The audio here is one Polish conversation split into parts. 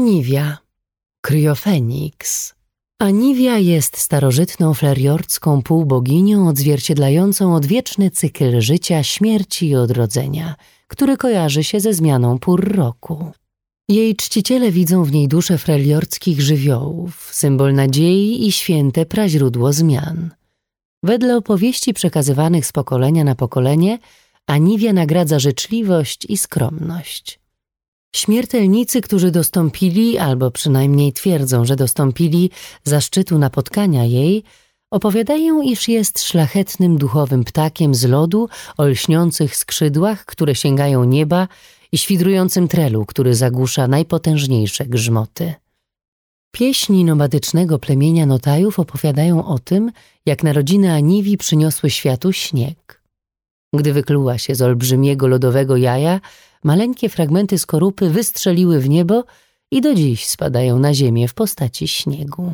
Aniwia, Kryofeniks. Aniwia jest starożytną fleriordzką półboginią odzwierciedlającą odwieczny cykl życia, śmierci i odrodzenia, który kojarzy się ze zmianą pór roku. Jej czciciele widzą w niej duszę freliordzkich żywiołów, symbol nadziei i święte praźródło zmian. Wedle opowieści przekazywanych z pokolenia na pokolenie, Aniwia nagradza życzliwość i skromność. Śmiertelnicy, którzy dostąpili, albo przynajmniej twierdzą, że dostąpili zaszczytu napotkania jej, opowiadają, iż jest szlachetnym duchowym ptakiem z lodu o lśniących skrzydłach, które sięgają nieba i świdrującym trelu, który zagłusza najpotężniejsze grzmoty. Pieśni nomadycznego plemienia Notajów opowiadają o tym, jak narodziny Aniwi przyniosły światu śnieg. Gdy wykluła się z olbrzymiego lodowego jaja, maleńkie fragmenty skorupy wystrzeliły w niebo i do dziś spadają na ziemię w postaci śniegu.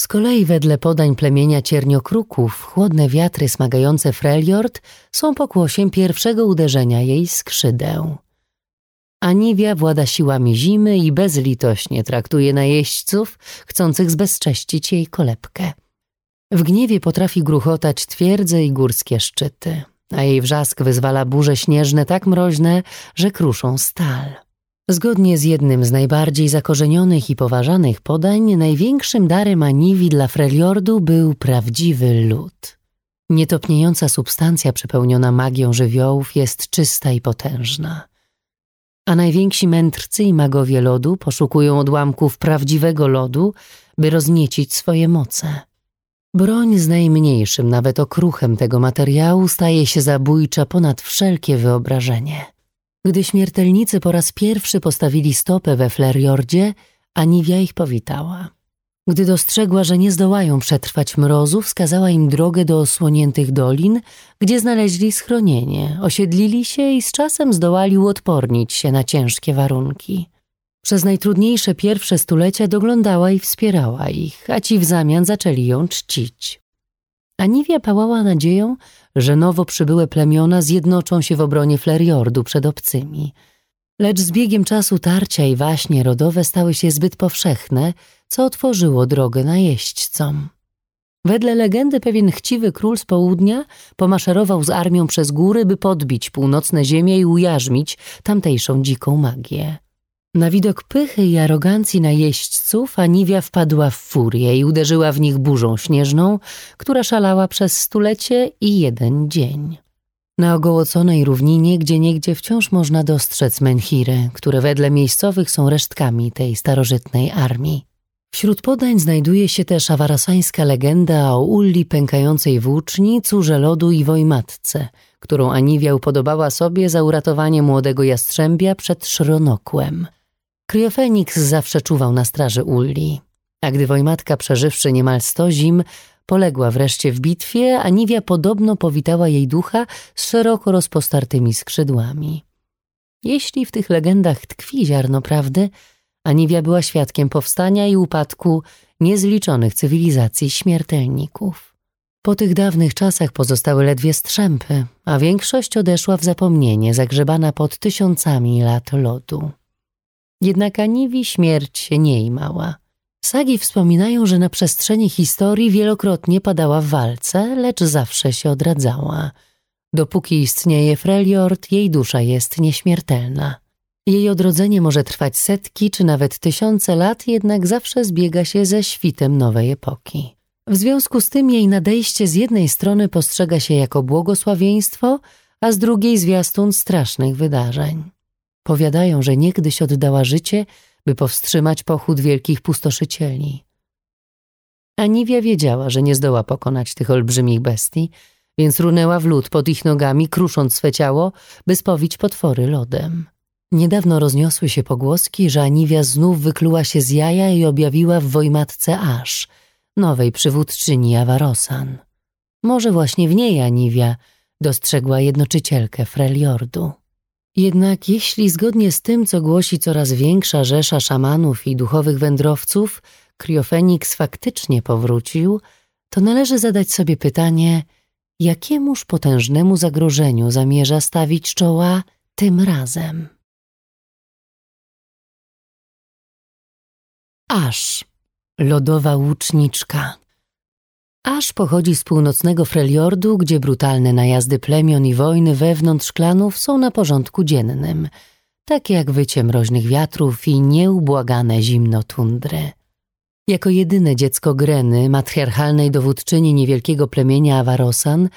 Z kolei wedle podań plemienia cierniokruków chłodne wiatry smagające Freljord są pokłosiem pierwszego uderzenia jej skrzydeł. Aniwia włada siłami zimy i bezlitośnie traktuje najeźdźców, chcących zbezcześcić jej kolebkę. W gniewie potrafi gruchotać twierdze i górskie szczyty a jej wrzask wyzwala burze śnieżne tak mroźne, że kruszą stal. Zgodnie z jednym z najbardziej zakorzenionych i poważanych podań, największym darem Aniwi dla Freljordu był prawdziwy lód. Nietopniejąca substancja przepełniona magią żywiołów jest czysta i potężna. A najwięksi mędrcy i magowie lodu poszukują odłamków prawdziwego lodu, by rozniecić swoje moce. Broń z najmniejszym, nawet okruchem tego materiału staje się zabójcza ponad wszelkie wyobrażenie. Gdy śmiertelnicy po raz pierwszy postawili stopę we Flerjordzie, Aniwia ich powitała. Gdy dostrzegła, że nie zdołają przetrwać mrozu, wskazała im drogę do osłoniętych dolin, gdzie znaleźli schronienie, osiedlili się i z czasem zdołali uodpornić się na ciężkie warunki. Przez najtrudniejsze pierwsze stulecia doglądała i wspierała ich, a ci w zamian zaczęli ją czcić. Aniwia pałała nadzieją, że nowo przybyłe plemiona zjednoczą się w obronie Fleriordu przed obcymi. Lecz z biegiem czasu tarcia i waśnie rodowe stały się zbyt powszechne, co otworzyło drogę najeźdźcom. Wedle legendy pewien chciwy król z południa pomaszerował z armią przez góry, by podbić północne ziemie i ujarzmić tamtejszą dziką magię. Na widok pychy i arogancji najeźdźców Aniwia wpadła w furię i uderzyła w nich burzą śnieżną, która szalała przez stulecie i jeden dzień. Na ogołoconej równinie gdzieniegdzie wciąż można dostrzec menhiry, które wedle miejscowych są resztkami tej starożytnej armii. Wśród podań znajduje się też awarasańska legenda o Ulli pękającej włóczni, córze lodu i wojmatce, którą Aniwia upodobała sobie za uratowanie młodego jastrzębia przed szronokłem. Kryofeniks zawsze czuwał na straży Ulli, a gdy Wojmatka przeżywszy niemal sto zim, poległa wreszcie w bitwie, Aniwia podobno powitała jej ducha z szeroko rozpostartymi skrzydłami. Jeśli w tych legendach tkwi ziarno prawdy, Aniwia była świadkiem powstania i upadku niezliczonych cywilizacji śmiertelników. Po tych dawnych czasach pozostały ledwie strzępy, a większość odeszła w zapomnienie, zagrzebana pod tysiącami lat lodu. Jednak Aniwi śmierć nie imała. Sagi wspominają, że na przestrzeni historii wielokrotnie padała w walce, lecz zawsze się odradzała. Dopóki istnieje Freljord, jej dusza jest nieśmiertelna. Jej odrodzenie może trwać setki czy nawet tysiące lat, jednak zawsze zbiega się ze świtem nowej epoki. W związku z tym jej nadejście z jednej strony postrzega się jako błogosławieństwo, a z drugiej zwiastun strasznych wydarzeń. Powiadają, że niegdyś oddała życie, by powstrzymać pochód wielkich pustoszycieli. Aniwia wiedziała, że nie zdoła pokonać tych olbrzymich bestii, więc runęła w lód pod ich nogami, krusząc swe ciało, by spowić potwory lodem. Niedawno rozniosły się pogłoski, że Aniwia znów wykluła się z jaja i objawiła w Wojmatce Aż, nowej przywódczyni Awarosan. Może właśnie w niej Aniwia dostrzegła jednoczycielkę Freljordu. Jednak jeśli zgodnie z tym, co głosi coraz większa rzesza szamanów i duchowych wędrowców, Kriofeniks faktycznie powrócił, to należy zadać sobie pytanie, jakiemuż potężnemu zagrożeniu zamierza stawić czoła tym razem. Aż, lodowa łuczniczka. Aż pochodzi z północnego Freljordu, gdzie brutalne najazdy plemion i wojny wewnątrz klanów są na porządku dziennym, takie jak wycie mroźnych wiatrów i nieubłagane zimno tundry. Jako jedyne dziecko Greny, matriarchalnej dowódczyni niewielkiego plemienia Awarosan,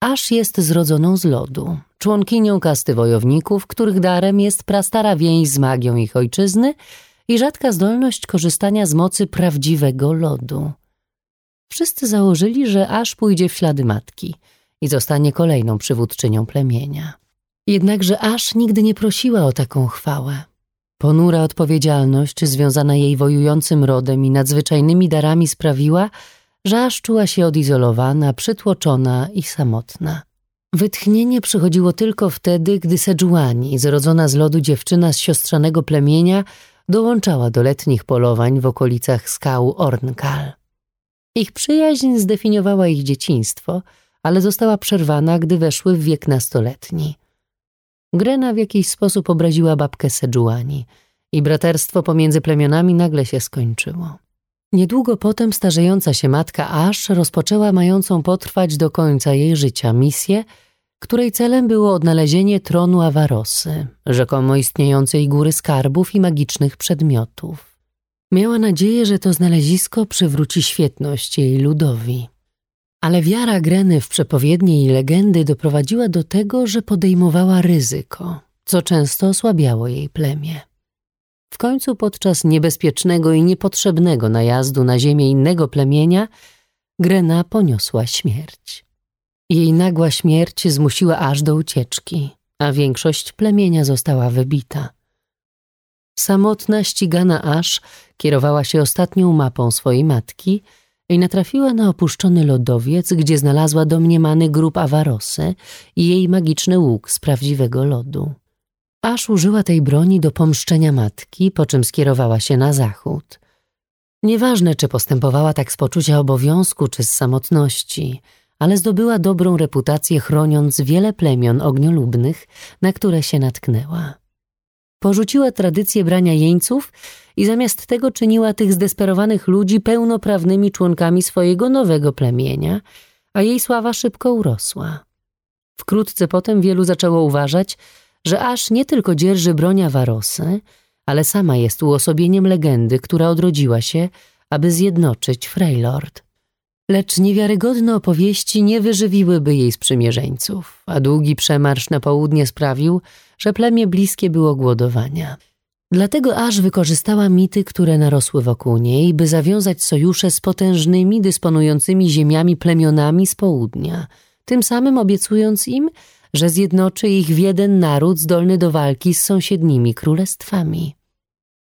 Aż jest zrodzoną z lodu, członkinią kasty wojowników, których darem jest prastara więź z magią ich ojczyzny i rzadka zdolność korzystania z mocy prawdziwego lodu. Wszyscy założyli, że Aż pójdzie w ślady matki i zostanie kolejną przywódczynią plemienia. Jednakże Aż nigdy nie prosiła o taką chwałę. Ponura odpowiedzialność związana jej wojującym rodem i nadzwyczajnymi darami sprawiła, że aż czuła się odizolowana, przytłoczona i samotna. Wytchnienie przychodziło tylko wtedy, gdy Sejuani, zrodzona z lodu dziewczyna z siostrzanego plemienia, dołączała do letnich polowań w okolicach skał Ornkal. Ich przyjaźń zdefiniowała ich dzieciństwo, ale została przerwana, gdy weszły w wiek nastoletni. Grena w jakiś sposób obraziła babkę Sejuani i braterstwo pomiędzy plemionami nagle się skończyło. Niedługo potem starzejąca się matka Ash rozpoczęła mającą potrwać do końca jej życia misję, której celem było odnalezienie tronu Awarosy, rzekomo istniejącej góry skarbów i magicznych przedmiotów. Miała nadzieję, że to znalezisko przywróci świetność jej ludowi. Ale wiara Greny w przepowiednie i legendy doprowadziła do tego, że podejmowała ryzyko, co często osłabiało jej plemię. W końcu podczas niebezpiecznego i niepotrzebnego najazdu na ziemię innego plemienia Grena poniosła śmierć. Jej nagła śmierć zmusiła aż do ucieczki, a większość plemienia została wybita. Samotna, ścigana aż kierowała się ostatnią mapą swojej matki i natrafiła na opuszczony lodowiec, gdzie znalazła domniemany grób Awarosy i jej magiczny łuk z prawdziwego lodu. Aż użyła tej broni do pomszczenia matki, po czym skierowała się na zachód. Nieważne, czy postępowała tak z poczucia obowiązku, czy z samotności, ale zdobyła dobrą reputację chroniąc wiele plemion ogniolubnych, na które się natknęła. Porzuciła tradycję brania jeńców i zamiast tego czyniła tych zdesperowanych ludzi pełnoprawnymi członkami swojego nowego plemienia, a jej sława szybko urosła. Wkrótce potem wielu zaczęło uważać, że aż nie tylko dzierży broń Awarosy, ale sama jest uosobieniem legendy, która odrodziła się, aby zjednoczyć Freylord. Lecz niewiarygodne opowieści nie wyżywiłyby jej sprzymierzeńców, a długi przemarsz na południe sprawił, że plemię bliskie było głodowania. Dlatego aż wykorzystała mity, które narosły wokół niej, by zawiązać sojusze z potężnymi, dysponującymi ziemiami plemionami z południa, tym samym obiecując im, że zjednoczy ich w jeden naród zdolny do walki z sąsiednimi królestwami.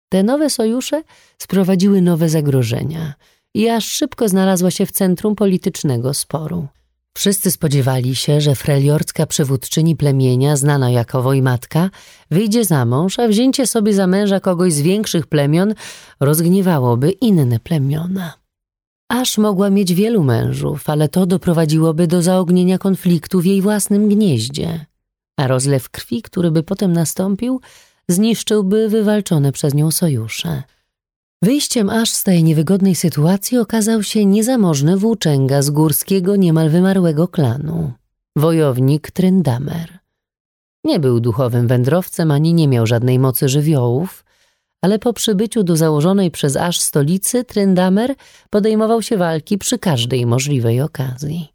Te nowe sojusze sprowadziły nowe zagrożenia i aż szybko znalazła się w centrum politycznego sporu. Wszyscy spodziewali się, że freliorcka przywódczyni plemienia, znana jako Wojmatka, wyjdzie za mąż, a wzięcie sobie za męża kogoś z większych plemion rozgniewałoby inne plemiona. Aż mogła mieć wielu mężów, ale to doprowadziłoby do zaognienia konfliktu w jej własnym gnieździe, a rozlew krwi, który by potem nastąpił, zniszczyłby wywalczone przez nią sojusze. Wyjściem aż z tej niewygodnej sytuacji okazał się niezamożny włóczęga z górskiego, niemal wymarłego klanu, wojownik Tryndamer. Nie był duchowym wędrowcem ani nie miał żadnej mocy żywiołów, ale po przybyciu do założonej przez aż stolicy Tryndamer podejmował się walki przy każdej możliwej okazji.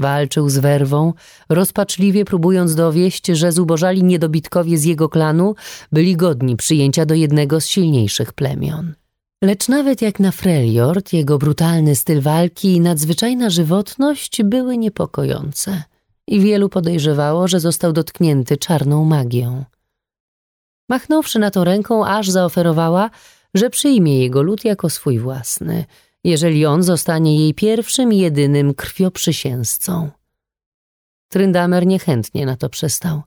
Walczył z werwą, rozpaczliwie próbując dowieść, że zubożali niedobitkowie z jego klanu byli godni przyjęcia do jednego z silniejszych plemion. Lecz nawet jak na Freljord, jego brutalny styl walki i nadzwyczajna żywotność były niepokojące i wielu podejrzewało, że został dotknięty czarną magią. Machnąwszy na to ręką, aż zaoferowała, że przyjmie jego lud jako swój własny, jeżeli on zostanie jej pierwszym i jedynym krwioprzysięzcą. Tryndamer niechętnie na to przystał.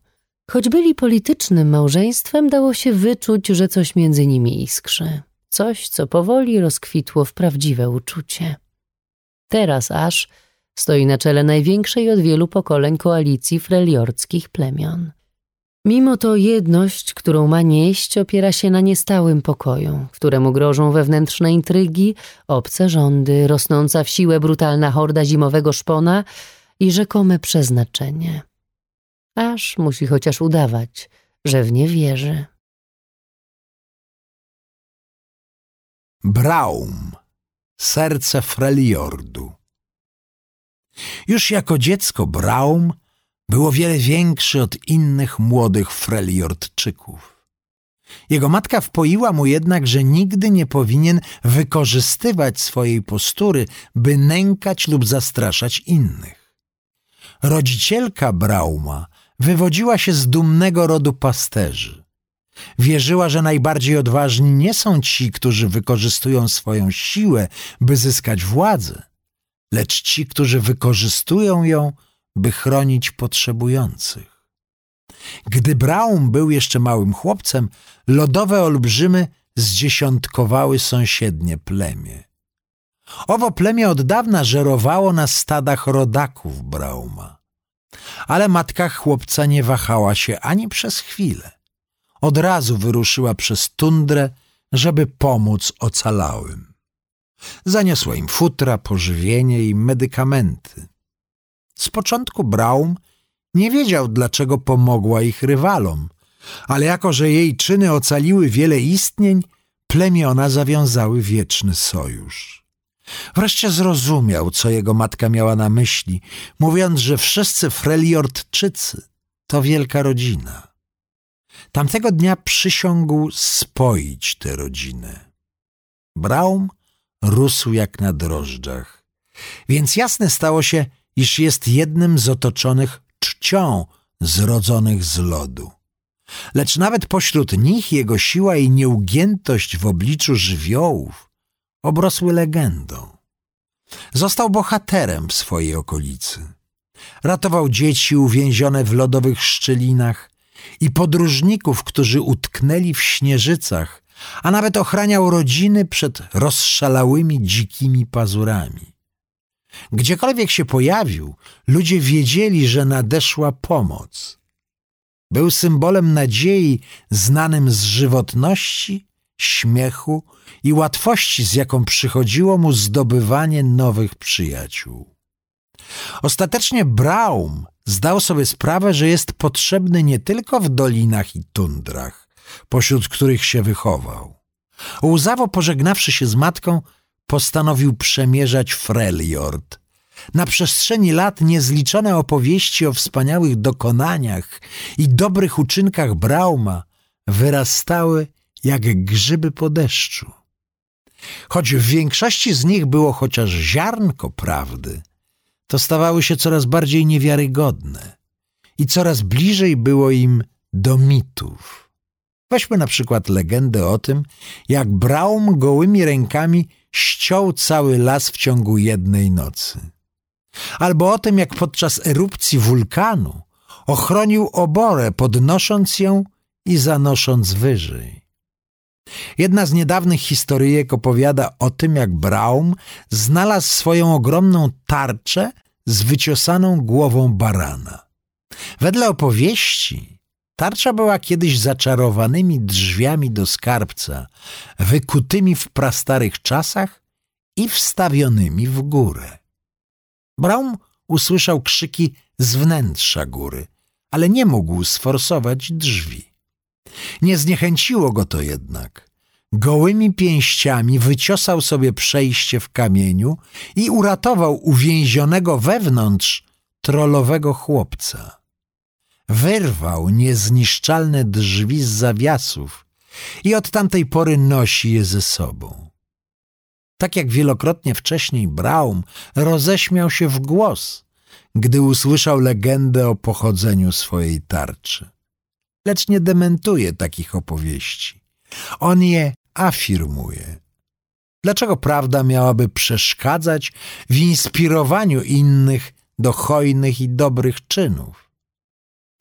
Choć byli politycznym małżeństwem, dało się wyczuć, że coś między nimi iskrzy. Coś, co powoli rozkwitło w prawdziwe uczucie. Teraz aż stoi na czele największej od wielu pokoleń koalicji freliorckich plemion. Mimo to jedność, którą ma nieść, opiera się na niestałym pokoju, któremu grożą wewnętrzne intrygi, obce rządy, rosnąca w siłę brutalna horda zimowego szpona i rzekome przeznaczenie. Aż musi chociaż udawać, że w nie wierzy. Braum, serce Freljordu. Już jako dziecko Braum był o wiele większy od innych młodych Freljordczyków. Jego matka wpoiła mu jednak, że nigdy nie powinien wykorzystywać swojej postury, by nękać lub zastraszać innych. Rodzicielka Brauma wywodziła się z dumnego rodu pasterzy. Wierzyła, że najbardziej odważni nie są ci, którzy wykorzystują swoją siłę, by zyskać władzę, lecz ci, którzy wykorzystują ją, by chronić potrzebujących. Gdy Braum był jeszcze małym chłopcem, lodowe olbrzymy zdziesiątkowały sąsiednie plemię. Owo plemię od dawna żerowało na stadach rodaków Brauma. Ale matka chłopca nie wahała się ani przez chwilę. Od razu wyruszyła przez tundrę, żeby pomóc ocalałym. Zaniosła im futra, pożywienie i medykamenty. Z początku Braum nie wiedział, dlaczego pomogła ich rywalom, ale jako, że jej czyny ocaliły wiele istnień, plemiona zawiązały wieczny sojusz. Wreszcie zrozumiał, co jego matka miała na myśli, mówiąc, że wszyscy Freliortczycy to wielka rodzina. Tamtego dnia przysiągł spoić tę rodzinę. Braum rósł jak na drożdżach, więc jasne stało się, iż jest jednym z otoczonych czcią zrodzonych z lodu. Lecz nawet pośród nich jego siła i nieugiętość w obliczu żywiołów obrosły legendą. Został bohaterem w swojej okolicy. Ratował dzieci uwięzione w lodowych szczelinach i podróżników, którzy utknęli w śnieżycach, a nawet ochraniał rodziny przed rozszalałymi dzikimi pazurami. Gdziekolwiek się pojawił, ludzie wiedzieli, że nadeszła pomoc. Był symbolem nadziei znanym z żywotności, śmiechu i łatwości, z jaką przychodziło mu zdobywanie nowych przyjaciół. Ostatecznie Braum zdał sobie sprawę, że jest potrzebny nie tylko w dolinach i tundrach, pośród których się wychował. Łzawo pożegnawszy się z matką, postanowił przemierzać Freljord. Na przestrzeni lat niezliczone opowieści o wspaniałych dokonaniach i dobrych uczynkach Brauma wyrastały jak grzyby po deszczu. Choć w większości z nich było chociaż ziarnko prawdy, to stawały się coraz bardziej niewiarygodne i coraz bliżej było im do mitów. Weźmy na przykład legendę o tym, jak Braum gołymi rękami ściął cały las w ciągu jednej nocy. Albo o tym, jak podczas erupcji wulkanu ochronił oborę, podnosząc ją i zanosząc wyżej. Jedna z niedawnych historyjek opowiada o tym, jak Braum znalazł swoją ogromną tarczę z wyciosaną głową barana. Wedle opowieści tarcza była kiedyś zaczarowanymi drzwiami do skarbca, wykutymi w prastarych czasach i wstawionymi w górę. Braum usłyszał krzyki z wnętrza góry, ale nie mógł sforsować drzwi. Nie zniechęciło go to jednak. Gołymi pięściami wyciosał sobie przejście w kamieniu i uratował uwięzionego wewnątrz trolowego chłopca. Wyrwał niezniszczalne drzwi z zawiasów i od tamtej pory nosi je ze sobą. Tak jak wielokrotnie wcześniej Braum roześmiał się w głos, gdy usłyszał legendę o pochodzeniu swojej tarczy lecz nie dementuje takich opowieści. On je afirmuje. Dlaczego prawda miałaby przeszkadzać w inspirowaniu innych do hojnych i dobrych czynów?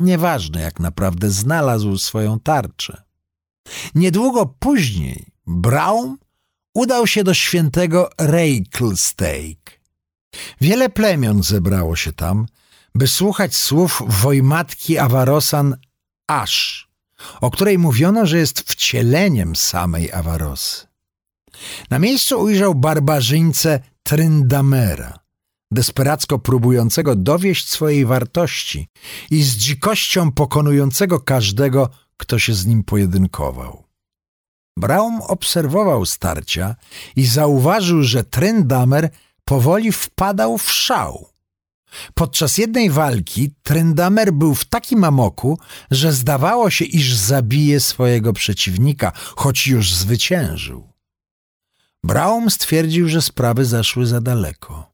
Nieważne, jak naprawdę znalazł swoją tarczę. Niedługo później Braum udał się do świętego Reykjstake. Wiele plemion zebrało się tam, by słuchać słów wojmatki Awarosan Asz, o której mówiono, że jest wcieleniem samej Awarosy. Na miejscu ujrzał barbarzyńcę Tryndamera, desperacko próbującego dowieść swojej wartości i z dzikością pokonującego każdego, kto się z nim pojedynkował. Braum obserwował starcia i zauważył, że Tryndamer powoli wpadał w szał. Podczas jednej walki Tryndamer był w takim amoku, że zdawało się, iż zabije swojego przeciwnika, choć już zwyciężył. Braum stwierdził, że sprawy zaszły za daleko.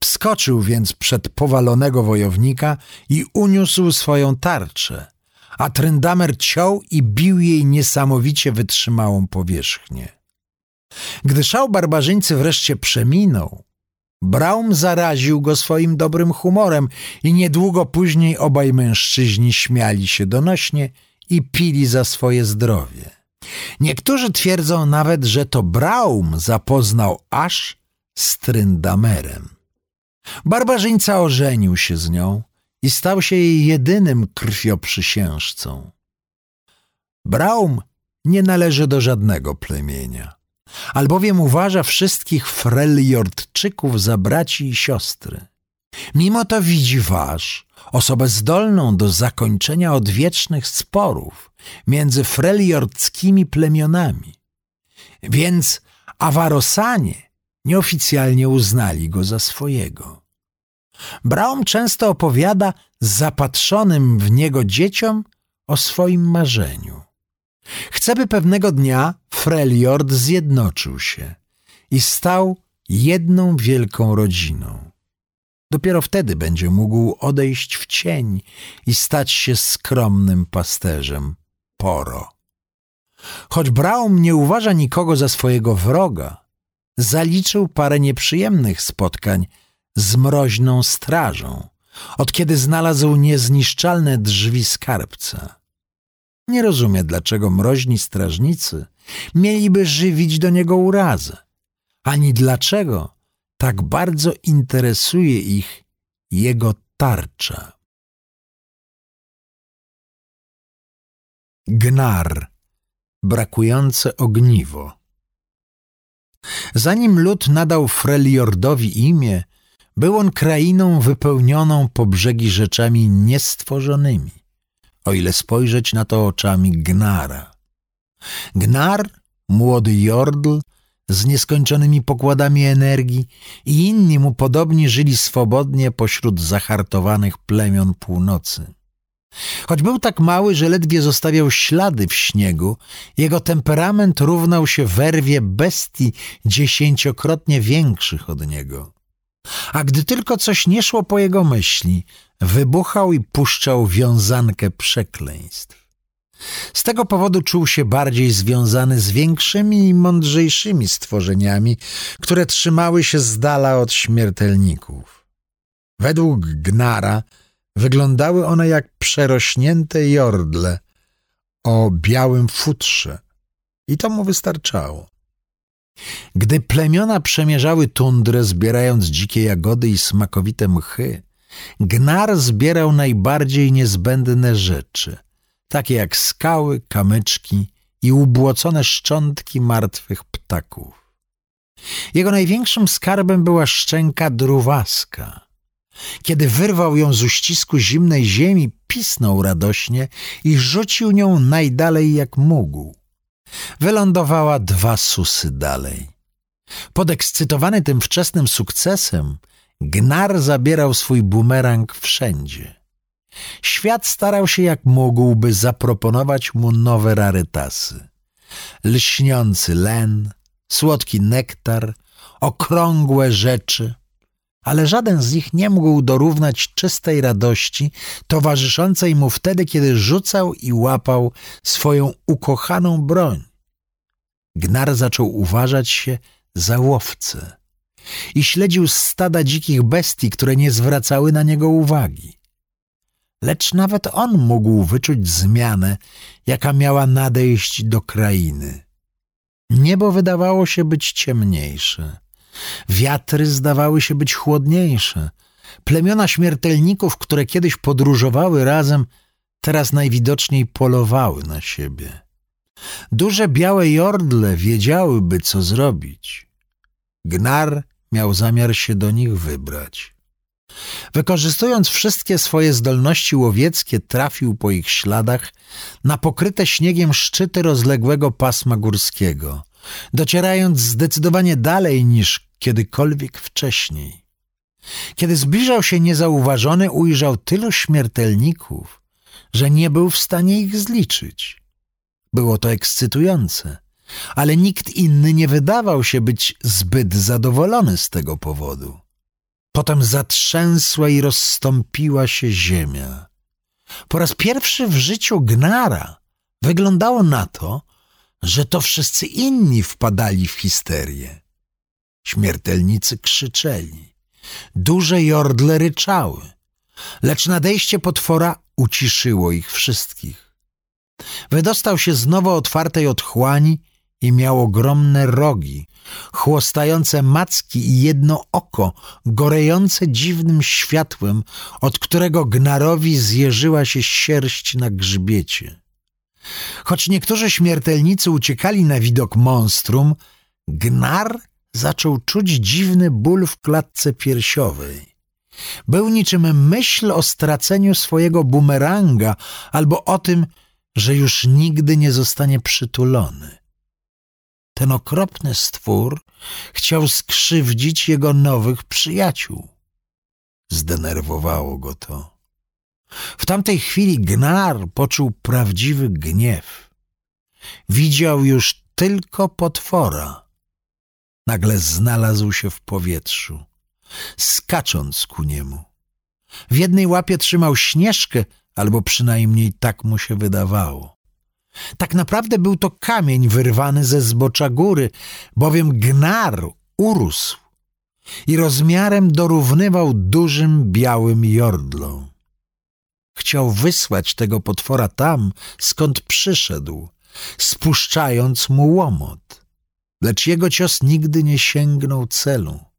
Wskoczył więc przed powalonego wojownika i uniósł swoją tarczę, a Tryndamer ciął i bił jej niesamowicie wytrzymałą powierzchnię. Gdy szał barbarzyńcy wreszcie przeminął, Braum zaraził go swoim dobrym humorem i niedługo później obaj mężczyźni śmiali się donośnie i pili za swoje zdrowie. Niektórzy twierdzą nawet, że to Braum zapoznał aż z Tryndamerem. Barbarzyńca ożenił się z nią i stał się jej jedynym krwioprzysiężcą. Braum nie należy do żadnego plemienia, albowiem uważa wszystkich Freljordczyków za braci i siostry. Mimo to widzi wasz, osobę zdolną do zakończenia odwiecznych sporów między freljordskimi plemionami. Więc Awarosanie nieoficjalnie uznali go za swojego. Braum często opowiada zapatrzonym w niego dzieciom o swoim marzeniu. Chce, by pewnego dnia Freljord zjednoczył się i stał jedną wielką rodziną. Dopiero wtedy będzie mógł odejść w cień i stać się skromnym pasterzem Poro. Choć Braum nie uważa nikogo za swojego wroga, zaliczył parę nieprzyjemnych spotkań z mroźną strażą, od kiedy znalazł niezniszczalne drzwi skarbca. Nie rozumie, dlaczego mroźni strażnicy mieliby żywić do niego urazę, ani dlaczego tak bardzo interesuje ich jego tarcza. Gnar, brakujące ogniwo. Zanim lud nadał Freljordowi imię, był on krainą wypełnioną po brzegi rzeczami niestworzonymi, o ile spojrzeć na to oczami Gnara. Gnar, młody Jordl, z nieskończonymi pokładami energii i inni mu podobni żyli swobodnie pośród zahartowanych plemion północy. Choć był tak mały, że ledwie zostawiał ślady w śniegu, jego temperament równał się werwie bestii dziesięciokrotnie większych od niego. A gdy tylko coś nie szło po jego myśli, wybuchał i puszczał wiązankę przekleństw. Z tego powodu czuł się bardziej związany z większymi i mądrzejszymi stworzeniami, które trzymały się z dala od śmiertelników. Według Gnara wyglądały one jak przerośnięte jordle o białym futrze i to mu wystarczało. Gdy plemiona przemierzały tundrę, zbierając dzikie jagody i smakowite mchy, Gnar zbierał najbardziej niezbędne rzeczy – takie jak skały, kamyczki i ubłocone szczątki martwych ptaków. Jego największym skarbem była szczęka druwaska. Kiedy wyrwał ją z uścisku zimnej ziemi, pisnął radośnie i rzucił nią najdalej jak mógł. Wylądowała dwa susy dalej. Podekscytowany tym wczesnym sukcesem, Gnar zabierał swój bumerang wszędzie. Świat starał się jak mógł, by zaproponować mu nowe rarytasy. Lśniący len, słodki nektar, okrągłe rzeczy, ale żaden z nich nie mógł dorównać czystej radości towarzyszącej mu wtedy, kiedy rzucał i łapał swoją ukochaną broń. Gnar zaczął uważać się za łowcę i śledził stada dzikich bestii, które nie zwracały na niego uwagi lecz nawet on mógł wyczuć zmianę, jaka miała nadejść do krainy. Niebo wydawało się być ciemniejsze, wiatry zdawały się być chłodniejsze, plemiona śmiertelników, które kiedyś podróżowały razem, teraz najwidoczniej polowały na siebie. Duże białe jordle wiedziałyby, co zrobić. Gnar miał zamiar się do nich wybrać. Wykorzystując wszystkie swoje zdolności łowieckie, trafił po ich śladach na pokryte śniegiem szczyty rozległego pasma górskiego, docierając zdecydowanie dalej niż kiedykolwiek wcześniej. Kiedy zbliżał się niezauważony, ujrzał tylu śmiertelników, że nie był w stanie ich zliczyć. Było to ekscytujące, ale nikt inny nie wydawał się być zbyt zadowolony z tego powodu. Potem zatrzęsła i rozstąpiła się ziemia. Po raz pierwszy w życiu Gnara wyglądało na to, że to wszyscy inni wpadali w histerię. Śmiertelnicy krzyczeli, duże jordle ryczały, lecz nadejście potwora uciszyło ich wszystkich. Wydostał się z nowo otwartej otchłani i miał ogromne rogi, chłostające macki i jedno oko, gorejące dziwnym światłem, od którego gnarowi zjeżyła się sierść na grzbiecie. Choć niektórzy śmiertelnicy uciekali na widok monstrum, gnar zaczął czuć dziwny ból w klatce piersiowej. Był niczym myśl o straceniu swojego bumeranga albo o tym, że już nigdy nie zostanie przytulony. Ten okropny stwór chciał skrzywdzić jego nowych przyjaciół. Zdenerwowało go to. W tamtej chwili Gnar poczuł prawdziwy gniew. Widział już tylko potwora. Nagle znalazł się w powietrzu, skacząc ku niemu. W jednej łapie trzymał śnieżkę, albo przynajmniej tak mu się wydawało. Tak naprawdę był to kamień wyrwany ze zbocza góry, bowiem gnar urósł i rozmiarem dorównywał dużym białym jordlom. Chciał wysłać tego potwora tam, skąd przyszedł, spuszczając mu łomot. Lecz jego cios nigdy nie sięgnął celu.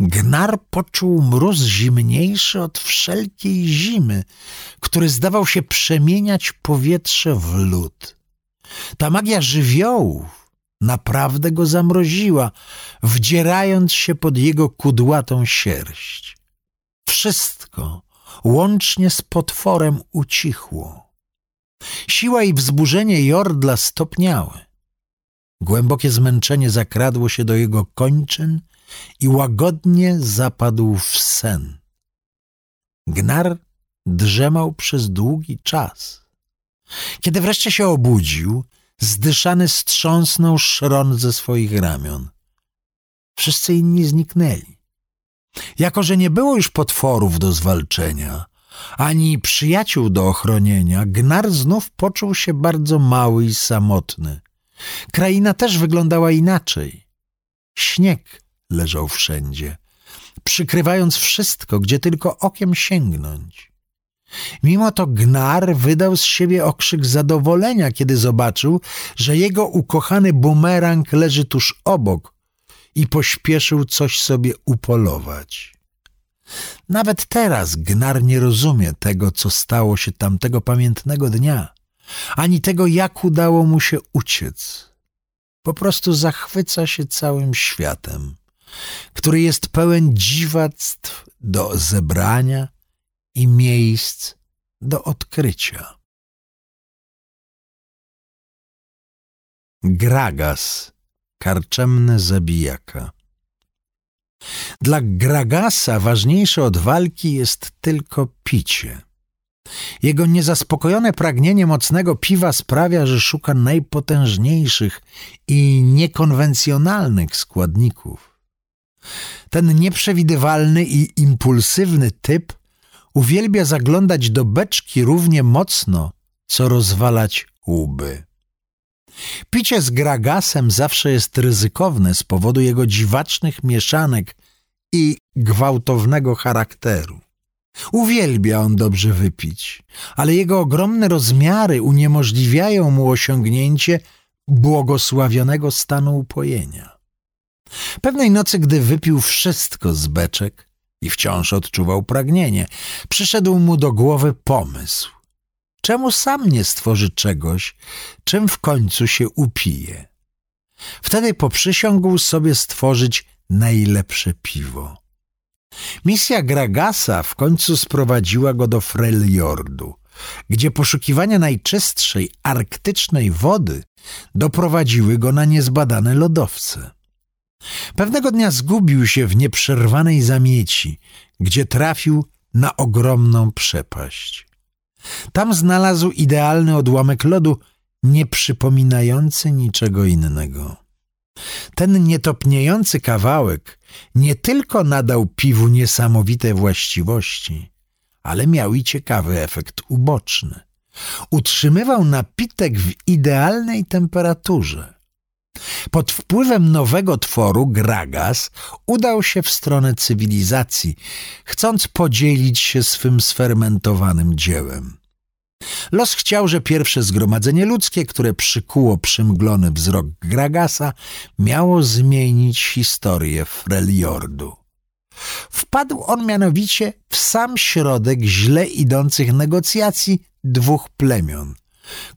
Gnar poczuł mróz zimniejszy od wszelkiej zimy, który zdawał się przemieniać powietrze w lód. Ta magia żywiołów naprawdę go zamroziła, wdzierając się pod jego kudłatą sierść. Wszystko, łącznie z potworem, ucichło. Siła i wzburzenie Jordla stopniały. Głębokie zmęczenie zakradło się do jego kończyn i łagodnie zapadł w sen. Gnar drzemał przez długi czas. Kiedy wreszcie się obudził, zdyszany strząsnął szron ze swoich ramion. Wszyscy inni zniknęli. Jako, że nie było już potworów do zwalczenia, ani przyjaciół do ochronienia, Gnar znów poczuł się bardzo mały i samotny. Kraina też wyglądała inaczej. Śnieg leżał wszędzie, przykrywając wszystko, gdzie tylko okiem sięgnąć. Mimo to Gnar wydał z siebie okrzyk zadowolenia, kiedy zobaczył, że jego ukochany bumerang leży tuż obok i pośpieszył coś sobie upolować. Nawet teraz Gnar nie rozumie tego, co stało się tamtego pamiętnego dnia, ani tego, jak udało mu się uciec. Po prostu zachwyca się całym światem który jest pełen dziwactw do zebrania i miejsc do odkrycia. Gragas, karczemny zabijaka. Dla Gragasa ważniejsze od walki jest tylko picie. Jego niezaspokojone pragnienie mocnego piwa sprawia, że szuka najpotężniejszych i niekonwencjonalnych składników. Ten nieprzewidywalny i impulsywny typ uwielbia zaglądać do beczki równie mocno, co rozwalać łby. Picie z Gragasem zawsze jest ryzykowne z powodu jego dziwacznych mieszanek i gwałtownego charakteru. Uwielbia on dobrze wypić, ale jego ogromne rozmiary uniemożliwiają mu osiągnięcie błogosławionego stanu upojenia. Pewnej nocy, gdy wypił wszystko z beczek i wciąż odczuwał pragnienie, przyszedł mu do głowy pomysł. czemu sam nie stworzy czegoś, czym w końcu się upije? Wtedy poprzysiągł sobie stworzyć najlepsze piwo. Misja Gragasa w końcu sprowadziła go do Freljordu, gdzie poszukiwania najczystszej arktycznej wody doprowadziły go na niezbadane lodowce. Pewnego dnia zgubił się w nieprzerwanej zamieci, gdzie trafił na ogromną przepaść. Tam znalazł idealny odłamek lodu, nie przypominający niczego innego. Ten nietopniejący kawałek nie tylko nadał piwu niesamowite właściwości, ale miał i ciekawy efekt uboczny. Utrzymywał napitek w idealnej temperaturze. Pod wpływem nowego tworu Gragas udał się w stronę cywilizacji, chcąc podzielić się swym sfermentowanym dziełem. Los chciał, że pierwsze zgromadzenie ludzkie, które przykuło przymglony wzrok Gragasa, miało zmienić historię Freljordu. Wpadł on mianowicie w sam środek źle idących negocjacji dwóch plemion,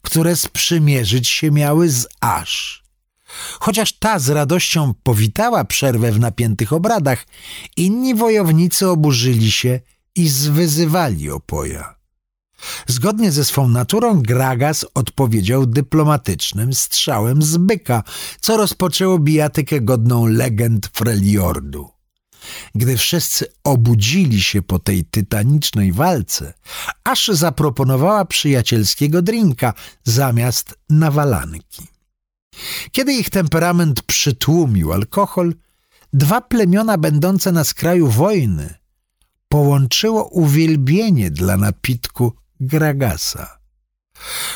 które sprzymierzyć się miały z Asz. Chociaż ta z radością powitała przerwę w napiętych obradach, inni wojownicy oburzyli się i zwyzywali opoja. Zgodnie ze swą naturą Gragas odpowiedział dyplomatycznym strzałem z byka, co rozpoczęło bijatykę godną legend Freljordu. Gdy wszyscy obudzili się po tej tytanicznej walce, aż zaproponowała przyjacielskiego drinka zamiast nawalanki. Kiedy ich temperament przytłumił alkohol, dwa plemiona będące na skraju wojny połączyło uwielbienie dla napitku Gragasa.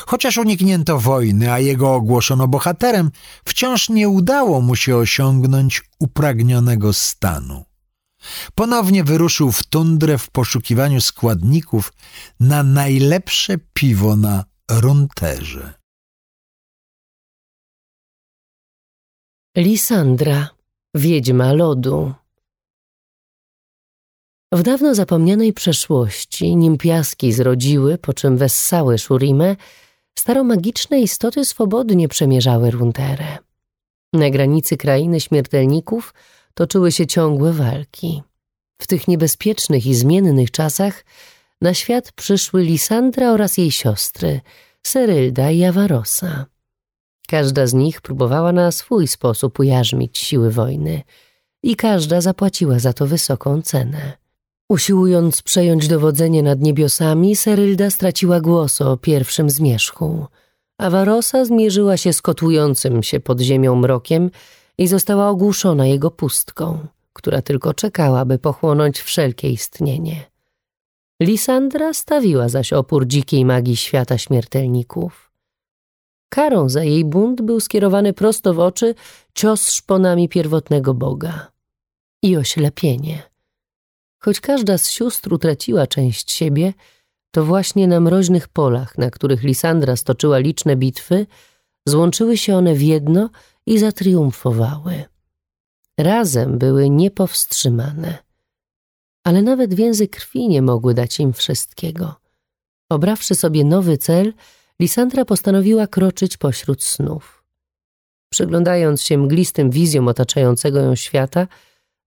Chociaż uniknięto wojny, a jego ogłoszono bohaterem, wciąż nie udało mu się osiągnąć upragnionego stanu. Ponownie wyruszył w tundrę w poszukiwaniu składników na najlepsze piwo na runterze. Lisandra, wiedźma lodu. W dawno zapomnianej przeszłości, nim piaski zrodziły, po czym wessały Szurimę, staromagiczne istoty swobodnie przemierzały Runterę. Na granicy krainy śmiertelników toczyły się ciągłe walki. W tych niebezpiecznych i zmiennych czasach na świat przyszły Lisandra oraz jej siostry, Serylda i Avarosa. Każda z nich próbowała na swój sposób ujarzmić siły wojny i każda zapłaciła za to wysoką cenę. Usiłując przejąć dowodzenie nad niebiosami, Serylda straciła głos o pierwszym zmierzchu. Avarosa zmierzyła się z kotłującym się pod ziemią mrokiem i została ogłuszona jego pustką, która tylko czekała, by pochłonąć wszelkie istnienie. Lisandra stawiła zaś opór dzikiej magii świata śmiertelników. Karą za jej bunt był skierowany prosto w oczy cios szponami pierwotnego Boga i oślepienie. Choć każda z sióstr utraciła część siebie, to właśnie na mroźnych polach, na których Lisandra stoczyła liczne bitwy, złączyły się one w jedno i zatriumfowały. Razem były niepowstrzymane. Ale nawet więzy krwi nie mogły dać im wszystkiego. Obrawszy sobie nowy cel, Lisandra postanowiła kroczyć pośród snów. Przyglądając się mglistym wizjom otaczającego ją świata,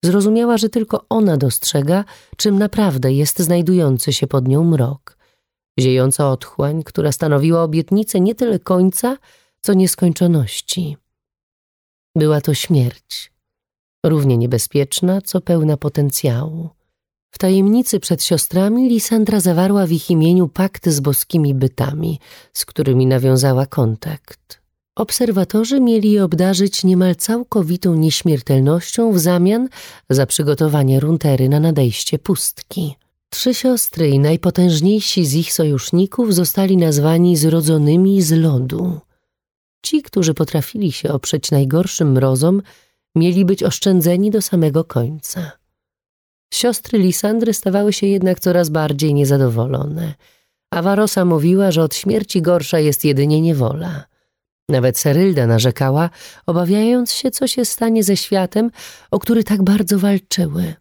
zrozumiała, że tylko ona dostrzega, czym naprawdę jest znajdujący się pod nią mrok. Ziejąca otchłań, która stanowiła obietnicę nie tyle końca, co nieskończoności. Była to śmierć, równie niebezpieczna, co pełna potencjału. W tajemnicy przed siostrami Lisandra zawarła w ich imieniu pakt z boskimi bytami, z którymi nawiązała kontakt. Obserwatorzy mieli je obdarzyć niemal całkowitą nieśmiertelnością w zamian za przygotowanie runtery na nadejście pustki. Trzy siostry i najpotężniejsi z ich sojuszników zostali nazwani zrodzonymi z lodu. Ci, którzy potrafili się oprzeć najgorszym mrozom, mieli być oszczędzeni do samego końca. Siostry Lisandry stawały się jednak coraz bardziej niezadowolone. Avarosa mówiła, że od śmierci gorsza jest jedynie niewola. Nawet Serylda narzekała, obawiając się, co się stanie ze światem, o który tak bardzo walczyły.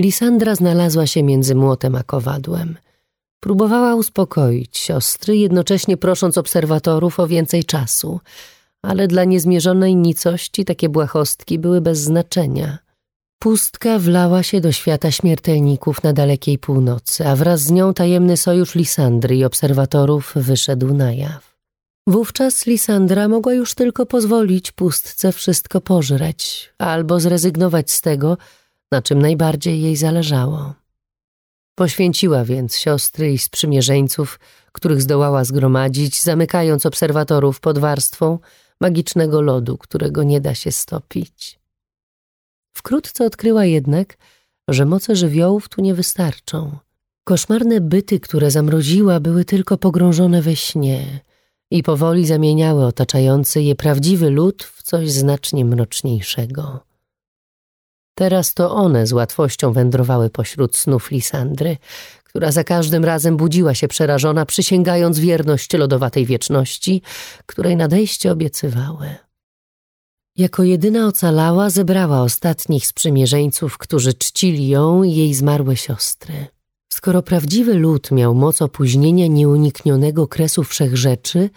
Lisandra znalazła się między młotem a kowadłem. Próbowała uspokoić siostry, jednocześnie prosząc obserwatorów o więcej czasu, ale dla niezmierzonej nicości takie błahostki były bez znaczenia. Pustka wlała się do świata śmiertelników na dalekiej północy, a wraz z nią tajemny sojusz Lisandry i obserwatorów wyszedł na jaw. Wówczas Lisandra mogła już tylko pozwolić pustce wszystko pożreć, albo zrezygnować z tego, na czym najbardziej jej zależało. Poświęciła więc siostry i sprzymierzeńców, których zdołała zgromadzić, zamykając obserwatorów pod warstwą magicznego lodu, którego nie da się stopić. Wkrótce odkryła jednak, że moce żywiołów tu nie wystarczą. Koszmarne byty, które zamroziła, były tylko pogrążone we śnie i powoli zamieniały otaczający je prawdziwy lud w coś znacznie mroczniejszego. Teraz to one z łatwością wędrowały pośród snów Lisandry, która za każdym razem budziła się przerażona, przysięgając wierność lodowatej wieczności, której nadejście obiecywały. Jako jedyna ocalała, zebrała ostatnich sprzymierzeńców, którzy czcili ją i jej zmarłe siostry. Skoro prawdziwy lud miał moc opóźnienia nieuniknionego kresu wszechrzeczy,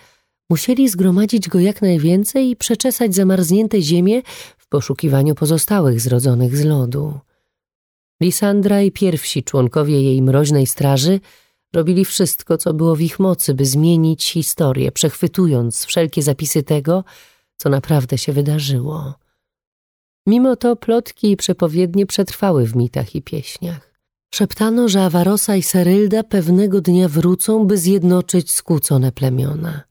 musieli zgromadzić go jak najwięcej i przeczesać zamarznięte ziemię w poszukiwaniu pozostałych zrodzonych z lodu. Lisandra i pierwsi członkowie jej mroźnej straży robili wszystko, co było w ich mocy, by zmienić historię, przechwytując wszelkie zapisy tego, co naprawdę się wydarzyło. Mimo to plotki i przepowiednie przetrwały w mitach i pieśniach. Szeptano, że Awarosa i Serylda pewnego dnia wrócą, by zjednoczyć skłócone plemiona.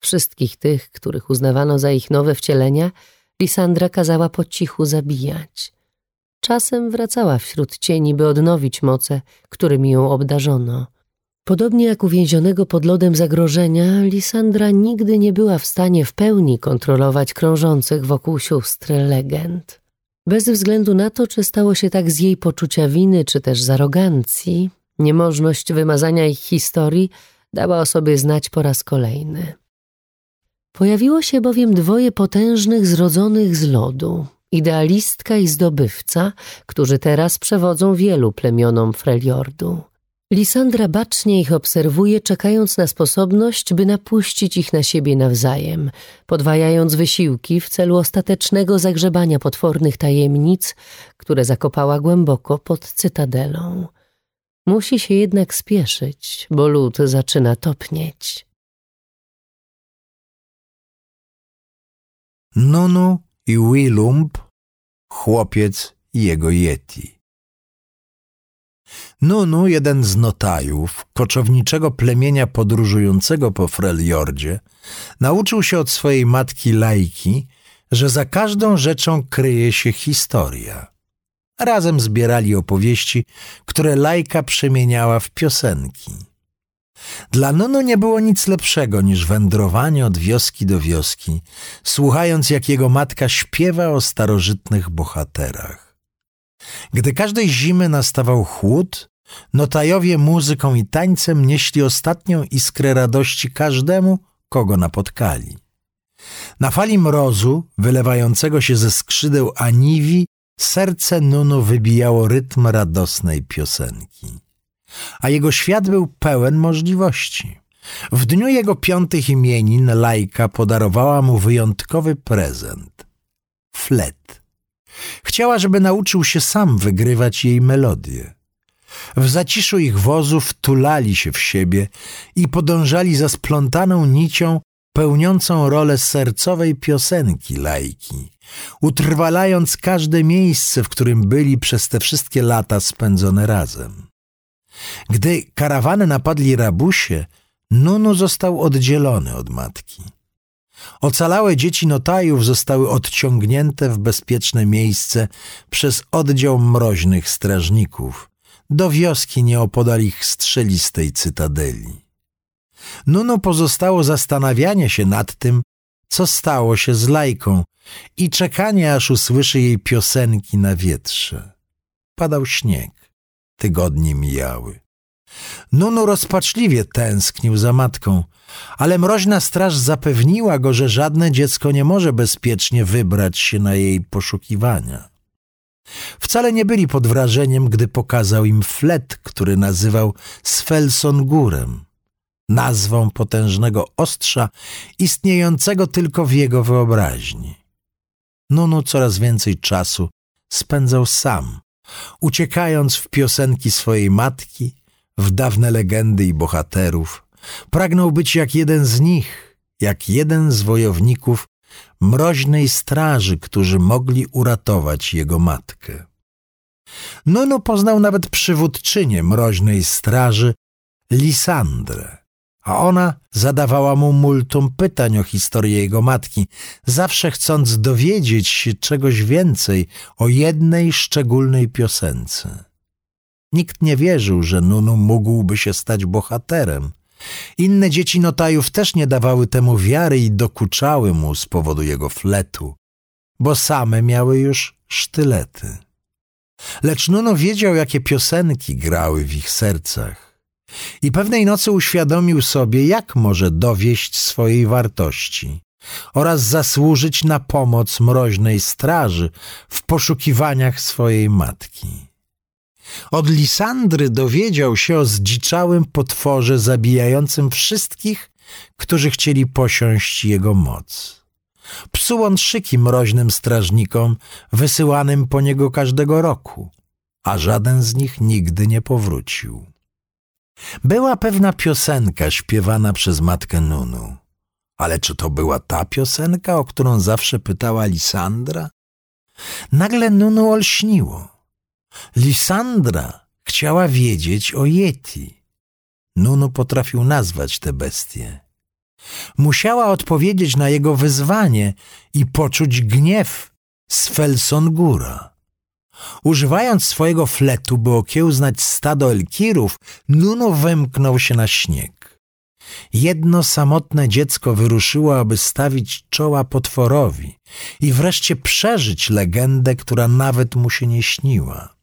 Wszystkich tych, których uznawano za ich nowe wcielenia, Lisandra kazała po cichu zabijać. Czasem wracała wśród cieni, by odnowić moce, którymi ją obdarzono – Podobnie jak uwięzionego pod lodem zagrożenia, Lisandra nigdy nie była w stanie w pełni kontrolować krążących wokół sióstr legend. Bez względu na to, czy stało się tak z jej poczucia winy, czy też z arogancji, niemożność wymazania ich historii dała o sobie znać po raz kolejny. Pojawiło się bowiem dwoje potężnych zrodzonych z lodu, idealistka i zdobywca, którzy teraz przewodzą wielu plemionom Freljordu. Lisandra bacznie ich obserwuje, czekając na sposobność, by napuścić ich na siebie nawzajem, podwajając wysiłki w celu ostatecznego zagrzebania potwornych tajemnic, które zakopała głęboko pod cytadelą. Musi się jednak spieszyć, bo lód zaczyna topnieć. Nunu i Willump, chłopiec i jego Yeti. Nunu, jeden z notajów, koczowniczego plemienia podróżującego po Freljordzie, nauczył się od swojej matki Lajki, że za każdą rzeczą kryje się historia. Razem zbierali opowieści, które Lajka przemieniała w piosenki. Dla Nunu nie było nic lepszego niż wędrowanie od wioski do wioski, słuchając jak jego matka śpiewa o starożytnych bohaterach. Gdy każdej zimy nastawał chłód, notajowie muzyką i tańcem nieśli ostatnią iskrę radości każdemu, kogo napotkali. Na fali mrozu, wylewającego się ze skrzydeł Aniwi, serce Nunu wybijało rytm radosnej piosenki. A jego świat był pełen możliwości. W dniu jego piątych imienin Lajka podarowała mu wyjątkowy prezent – flet. Chciała, żeby nauczył się sam wygrywać jej melodię. W zaciszu ich wozów tulali się w siebie i podążali za splątaną nicią pełniącą rolę sercowej piosenki lajki, utrwalając każde miejsce, w którym byli przez te wszystkie lata spędzone razem. Gdy karawany napadli rabusie, Nunu został oddzielony od matki. Ocalałe dzieci notajów zostały odciągnięte w bezpieczne miejsce przez oddział mroźnych strażników do wioski nieopodal ich strzelistej cytadeli. Nuno pozostało zastanawianie się nad tym, co stało się z lajką i czekanie, aż usłyszy jej piosenki na wietrze. Padał śnieg, tygodnie mijały. Nunu rozpaczliwie tęsknił za matką, ale mroźna straż zapewniła go, że żadne dziecko nie może bezpiecznie wybrać się na jej poszukiwania. Wcale nie byli pod wrażeniem, gdy pokazał im flet, który nazywał Svelsongurem, nazwą potężnego ostrza istniejącego tylko w jego wyobraźni. Nunu coraz więcej czasu spędzał sam, uciekając w piosenki swojej matki, w dawne legendy i bohaterów. Pragnął być jak jeden z nich, jak jeden z wojowników mroźnej straży, którzy mogli uratować jego matkę. Nunu poznał nawet przywódczynię mroźnej straży, Lisandrę, a ona zadawała mu multum pytań o historię jego matki, zawsze chcąc dowiedzieć się czegoś więcej o jednej szczególnej piosence. Nikt nie wierzył, że Nunu mógłby się stać bohaterem. Inne dzieci Notajów też nie dawały temu wiary i dokuczały mu z powodu jego fletu, bo same miały już sztylety. Lecz Nunu wiedział, jakie piosenki grały w ich sercach i pewnej nocy uświadomił sobie, jak może dowieść swojej wartości oraz zasłużyć na pomoc mroźnej straży w poszukiwaniach swojej matki. Od Lisandry dowiedział się o zdziczałym potworze zabijającym wszystkich, którzy chcieli posiąść jego moc. Psuł on szyki mroźnym strażnikom wysyłanym po niego każdego roku, a żaden z nich nigdy nie powrócił. Była pewna piosenka śpiewana przez matkę Nunu. Ale czy to była ta piosenka, o którą zawsze pytała Lisandra? Nagle Nunu olśniło. Lisandra chciała wiedzieć o Yeti. Nunu potrafił nazwać tę bestię. Musiała odpowiedzieć na jego wyzwanie i poczuć gniew z Felsongura. Używając swojego fletu, by okiełznać stado elkirów, Nuno wymknął się na śnieg. Jedno samotne dziecko wyruszyło, aby stawić czoła potworowi i wreszcie przeżyć legendę, która nawet mu się nie śniła.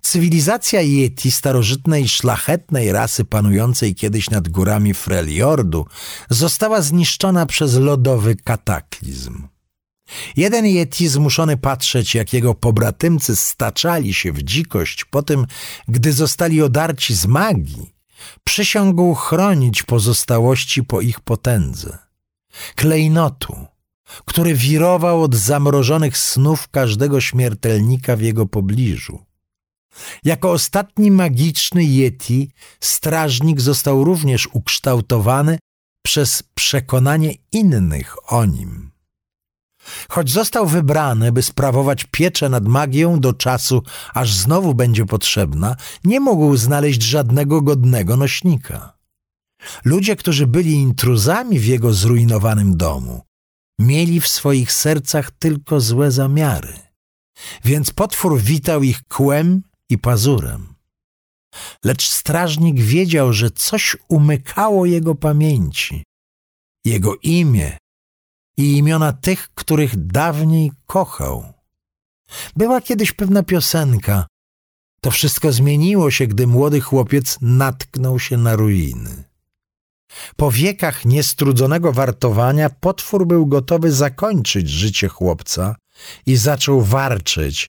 Cywilizacja Yeti, starożytnej szlachetnej rasy panującej kiedyś nad górami Freljordu, została zniszczona przez lodowy kataklizm. Jeden Yeti zmuszony patrzeć, jak jego pobratymcy staczali się w dzikość po tym, gdy zostali odarci z magii, przysiągł chronić pozostałości po ich potędze. Klejnotu, który wirował od zamrożonych snów każdego śmiertelnika w jego pobliżu. Jako ostatni magiczny Yeti, strażnik został również ukształtowany przez przekonanie innych o nim. Choć został wybrany, by sprawować pieczę nad magią do czasu, aż znowu będzie potrzebna, nie mógł znaleźć żadnego godnego nośnika. Ludzie, którzy byli intruzami w jego zrujnowanym domu, mieli w swoich sercach tylko złe zamiary. Więc potwór witał ich kłem i pazurem. Lecz strażnik wiedział, że coś umykało jego pamięci. Jego imię i imiona tych, których dawniej kochał. Była kiedyś pewna piosenka. To wszystko zmieniło się, gdy młody chłopiec natknął się na ruiny. Po wiekach niestrudzonego wartowania potwór był gotowy zakończyć życie chłopca i zaczął warczeć,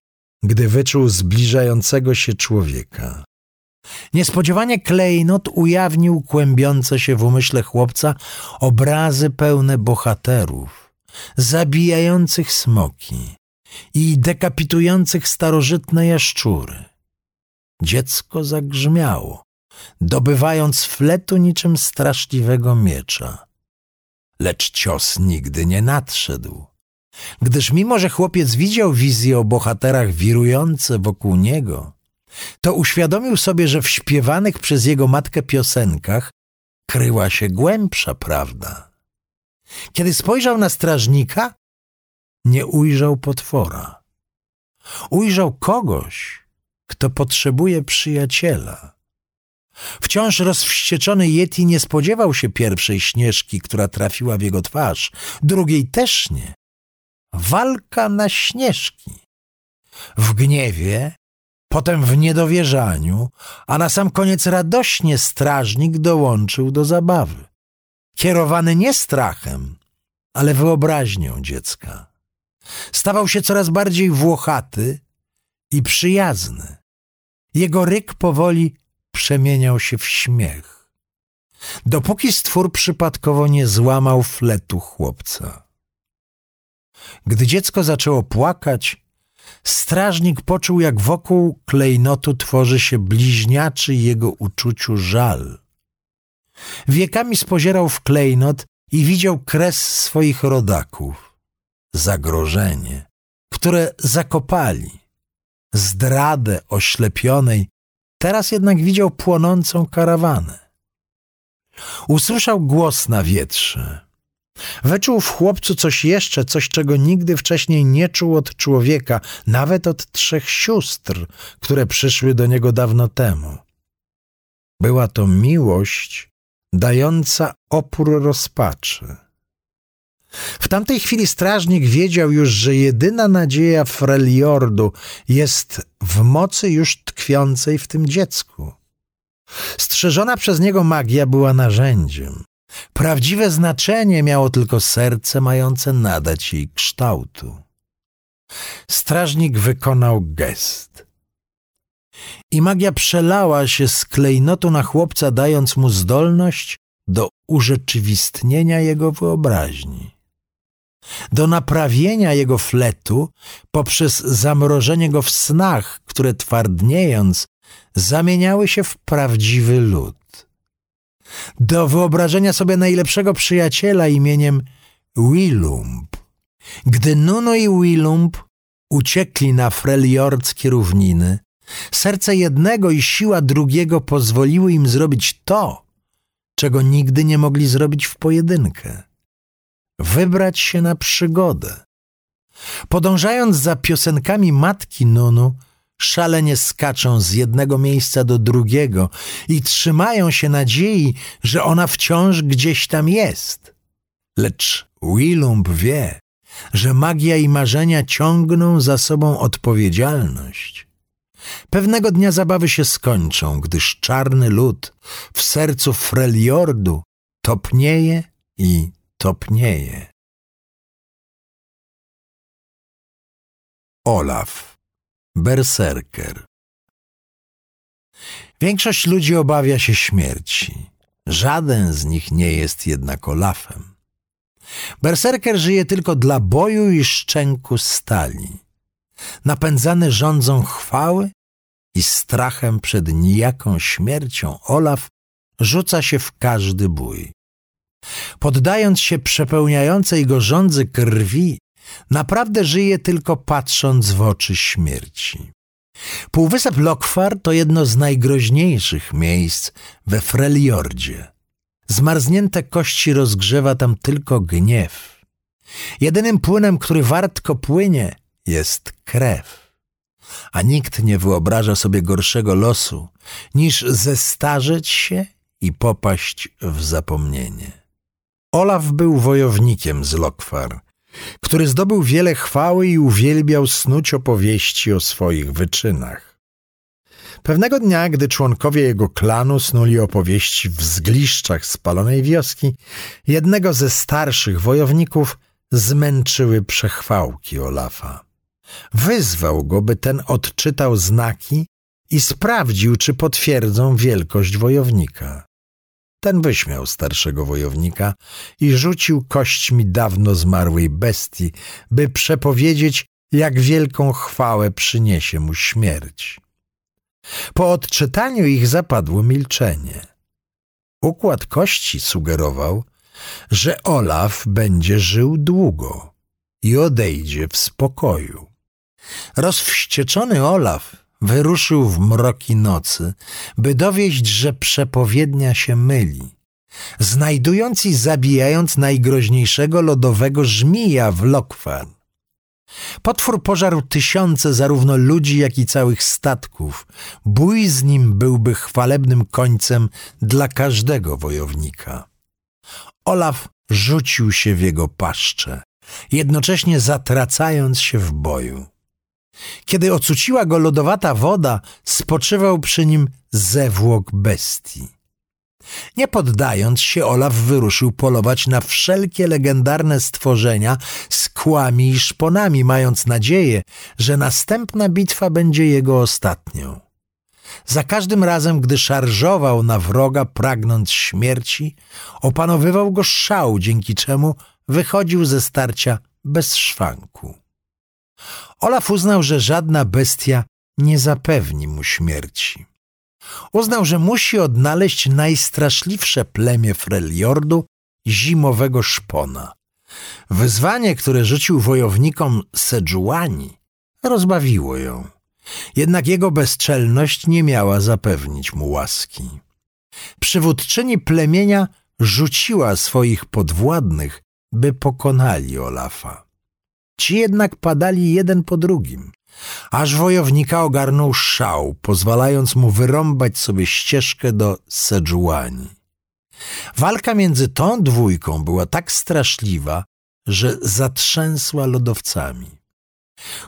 gdy wyczuł zbliżającego się człowieka. Niespodziewanie klejnot ujawnił kłębiące się w umyśle chłopca obrazy pełne bohaterów, zabijających smoki i dekapitujących starożytne jaszczury. Dziecko zagrzmiało, dobywając fletu niczym straszliwego miecza. Lecz cios nigdy nie nadszedł gdyż mimo, że chłopiec widział wizje o bohaterach wirujące wokół niego, to uświadomił sobie, że w śpiewanych przez jego matkę piosenkach kryła się głębsza prawda. Kiedy spojrzał na strażnika, nie ujrzał potwora. Ujrzał kogoś, kto potrzebuje przyjaciela. Wciąż rozwścieczony Yeti nie spodziewał się pierwszej śnieżki, która trafiła w jego twarz, drugiej też nie walka na śnieżki. W gniewie, potem w niedowierzaniu, a na sam koniec radośnie strażnik dołączył do zabawy. Kierowany nie strachem, ale wyobraźnią dziecka. Stawał się coraz bardziej włochaty i przyjazny. Jego ryk powoli przemieniał się w śmiech, dopóki stwór przypadkowo nie złamał fletu chłopca. Gdy dziecko zaczęło płakać, strażnik poczuł, jak wokół klejnotu tworzy się bliźniaczy jego uczuciu żal. Wiekami spozierał w klejnot i widział kres swoich rodaków, zagrożenie, które zakopali, zdradę oślepionej, teraz jednak widział płonącą karawanę. Usłyszał głos na wietrze. Wyczuł w chłopcu coś jeszcze, coś, czego nigdy wcześniej nie czuł od człowieka, nawet od trzech sióstr, które przyszły do niego dawno temu. Była to miłość dająca opór rozpaczy. W tamtej chwili strażnik wiedział już, że jedyna nadzieja Freljordu jest w mocy już tkwiącej w tym dziecku. Strzeżona przez niego magia była narzędziem. Prawdziwe znaczenie miało tylko serce mające nadać jej kształtu. Strażnik wykonał gest. I magia przelała się z klejnotu na chłopca, dając mu zdolność do urzeczywistnienia jego wyobraźni do naprawienia jego fletu poprzez zamrożenie go w snach, które twardniejąc zamieniały się w prawdziwy lud. Do wyobrażenia sobie najlepszego przyjaciela imieniem Willump. Gdy Nuno i Willump uciekli na freljordzkie równiny, serce jednego i siła drugiego pozwoliły im zrobić to, czego nigdy nie mogli zrobić w pojedynkę wybrać się na przygodę. Podążając za piosenkami matki Nunu, szalenie skaczą z jednego miejsca do drugiego i trzymają się nadziei, że ona wciąż gdzieś tam jest. Lecz Willump wie, że magia i marzenia ciągną za sobą odpowiedzialność. Pewnego dnia zabawy się skończą, gdyż czarny lud w sercu Freljordu topnieje i topnieje. Olaf, berserker. Większość ludzi obawia się śmierci. Żaden z nich nie jest jednak Olafem. Berserker żyje tylko dla boju i szczęku stali. Napędzany rządzą chwały i strachem przed nijaką śmiercią Olaf rzuca się w każdy bój. Poddając się przepełniającej go rządzy krwi, naprawdę żyje tylko patrząc w oczy śmierci. Półwysep Lokwar to jedno z najgroźniejszych miejsc we Freljordzie. Zmarznięte kości rozgrzewa tam tylko gniew. Jedynym płynem, który wartko płynie, jest krew. A nikt nie wyobraża sobie gorszego losu, niż zestarzeć się i popaść w zapomnienie. Olaf był wojownikiem z Lokwar, który zdobył wiele chwały i uwielbiał snuć opowieści o swoich wyczynach. Pewnego dnia, gdy członkowie jego klanu snuli opowieści w zgliszczach spalonej wioski, jednego ze starszych wojowników zmęczyły przechwałki Olafa. Wyzwał go, by ten odczytał znaki i sprawdził, czy potwierdzą wielkość wojownika. Ten wyśmiał starszego wojownika i rzucił kośćmi dawno zmarłej bestii, by przepowiedzieć, jak wielką chwałę przyniesie mu śmierć. Po odczytaniu ich zapadło milczenie. Układ kości sugerował, że Olaf będzie żył długo i odejdzie w spokoju. Rozwścieczony Olaf wyruszył w mroki nocy, by dowieść, że przepowiednia się myli, znajdując i zabijając najgroźniejszego lodowego żmija w Lokwar. Potwór pożarł tysiące zarówno ludzi, jak i całych statków. Bój z nim byłby chwalebnym końcem dla każdego wojownika. Olaf rzucił się w jego paszczę, jednocześnie zatracając się w boju. Kiedy ocuciła go lodowata woda, spoczywał przy nim zewłok bestii. Nie poddając się, Olaf wyruszył polować na wszelkie legendarne stworzenia z kłami i szponami, mając nadzieję, że następna bitwa będzie jego ostatnią. Za każdym razem, gdy szarżował na wroga, pragnąc śmierci, opanowywał go szał, dzięki czemu wychodził ze starcia bez szwanku. Olaf uznał, że żadna bestia nie zapewni mu śmierci. Uznał, że musi odnaleźć najstraszliwsze plemię Freljordu, zimowego szpona. Wyzwanie, które rzucił wojownikom Sedżuani, rozbawiło ją. Jednak jego bezczelność nie miała zapewnić mu łaski. Przywódczyni plemienia rzuciła swoich podwładnych, by pokonali Olafa. Ci jednak padali jeden po drugim, aż wojownika ogarnął szał, pozwalając mu wyrąbać sobie ścieżkę do Sedżuani. Walka między tą dwójką była tak straszliwa, że zatrzęsła lodowcami.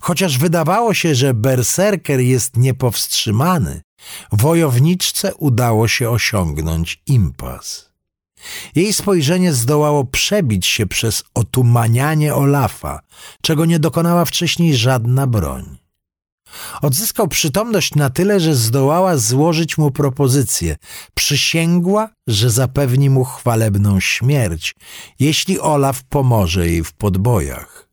Chociaż wydawało się, że berserker jest niepowstrzymany, wojowniczce udało się osiągnąć impas. Jej spojrzenie zdołało przebić się przez otumanianie Olafa, czego nie dokonała wcześniej żadna broń. Odzyskał przytomność na tyle, że zdołała złożyć mu propozycję. Przysięgła, że zapewni mu chwalebną śmierć, jeśli Olaf pomoże jej w podbojach.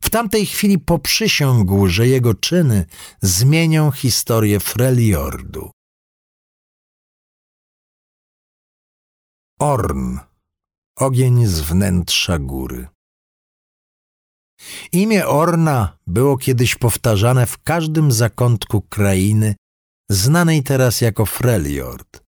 W tamtej chwili poprzysiągł, że jego czyny zmienią historię Freljordu. Orn. Ogień z wnętrza góry. Imię Orna było kiedyś powtarzane w każdym zakątku krainy, znanej teraz jako Freljord.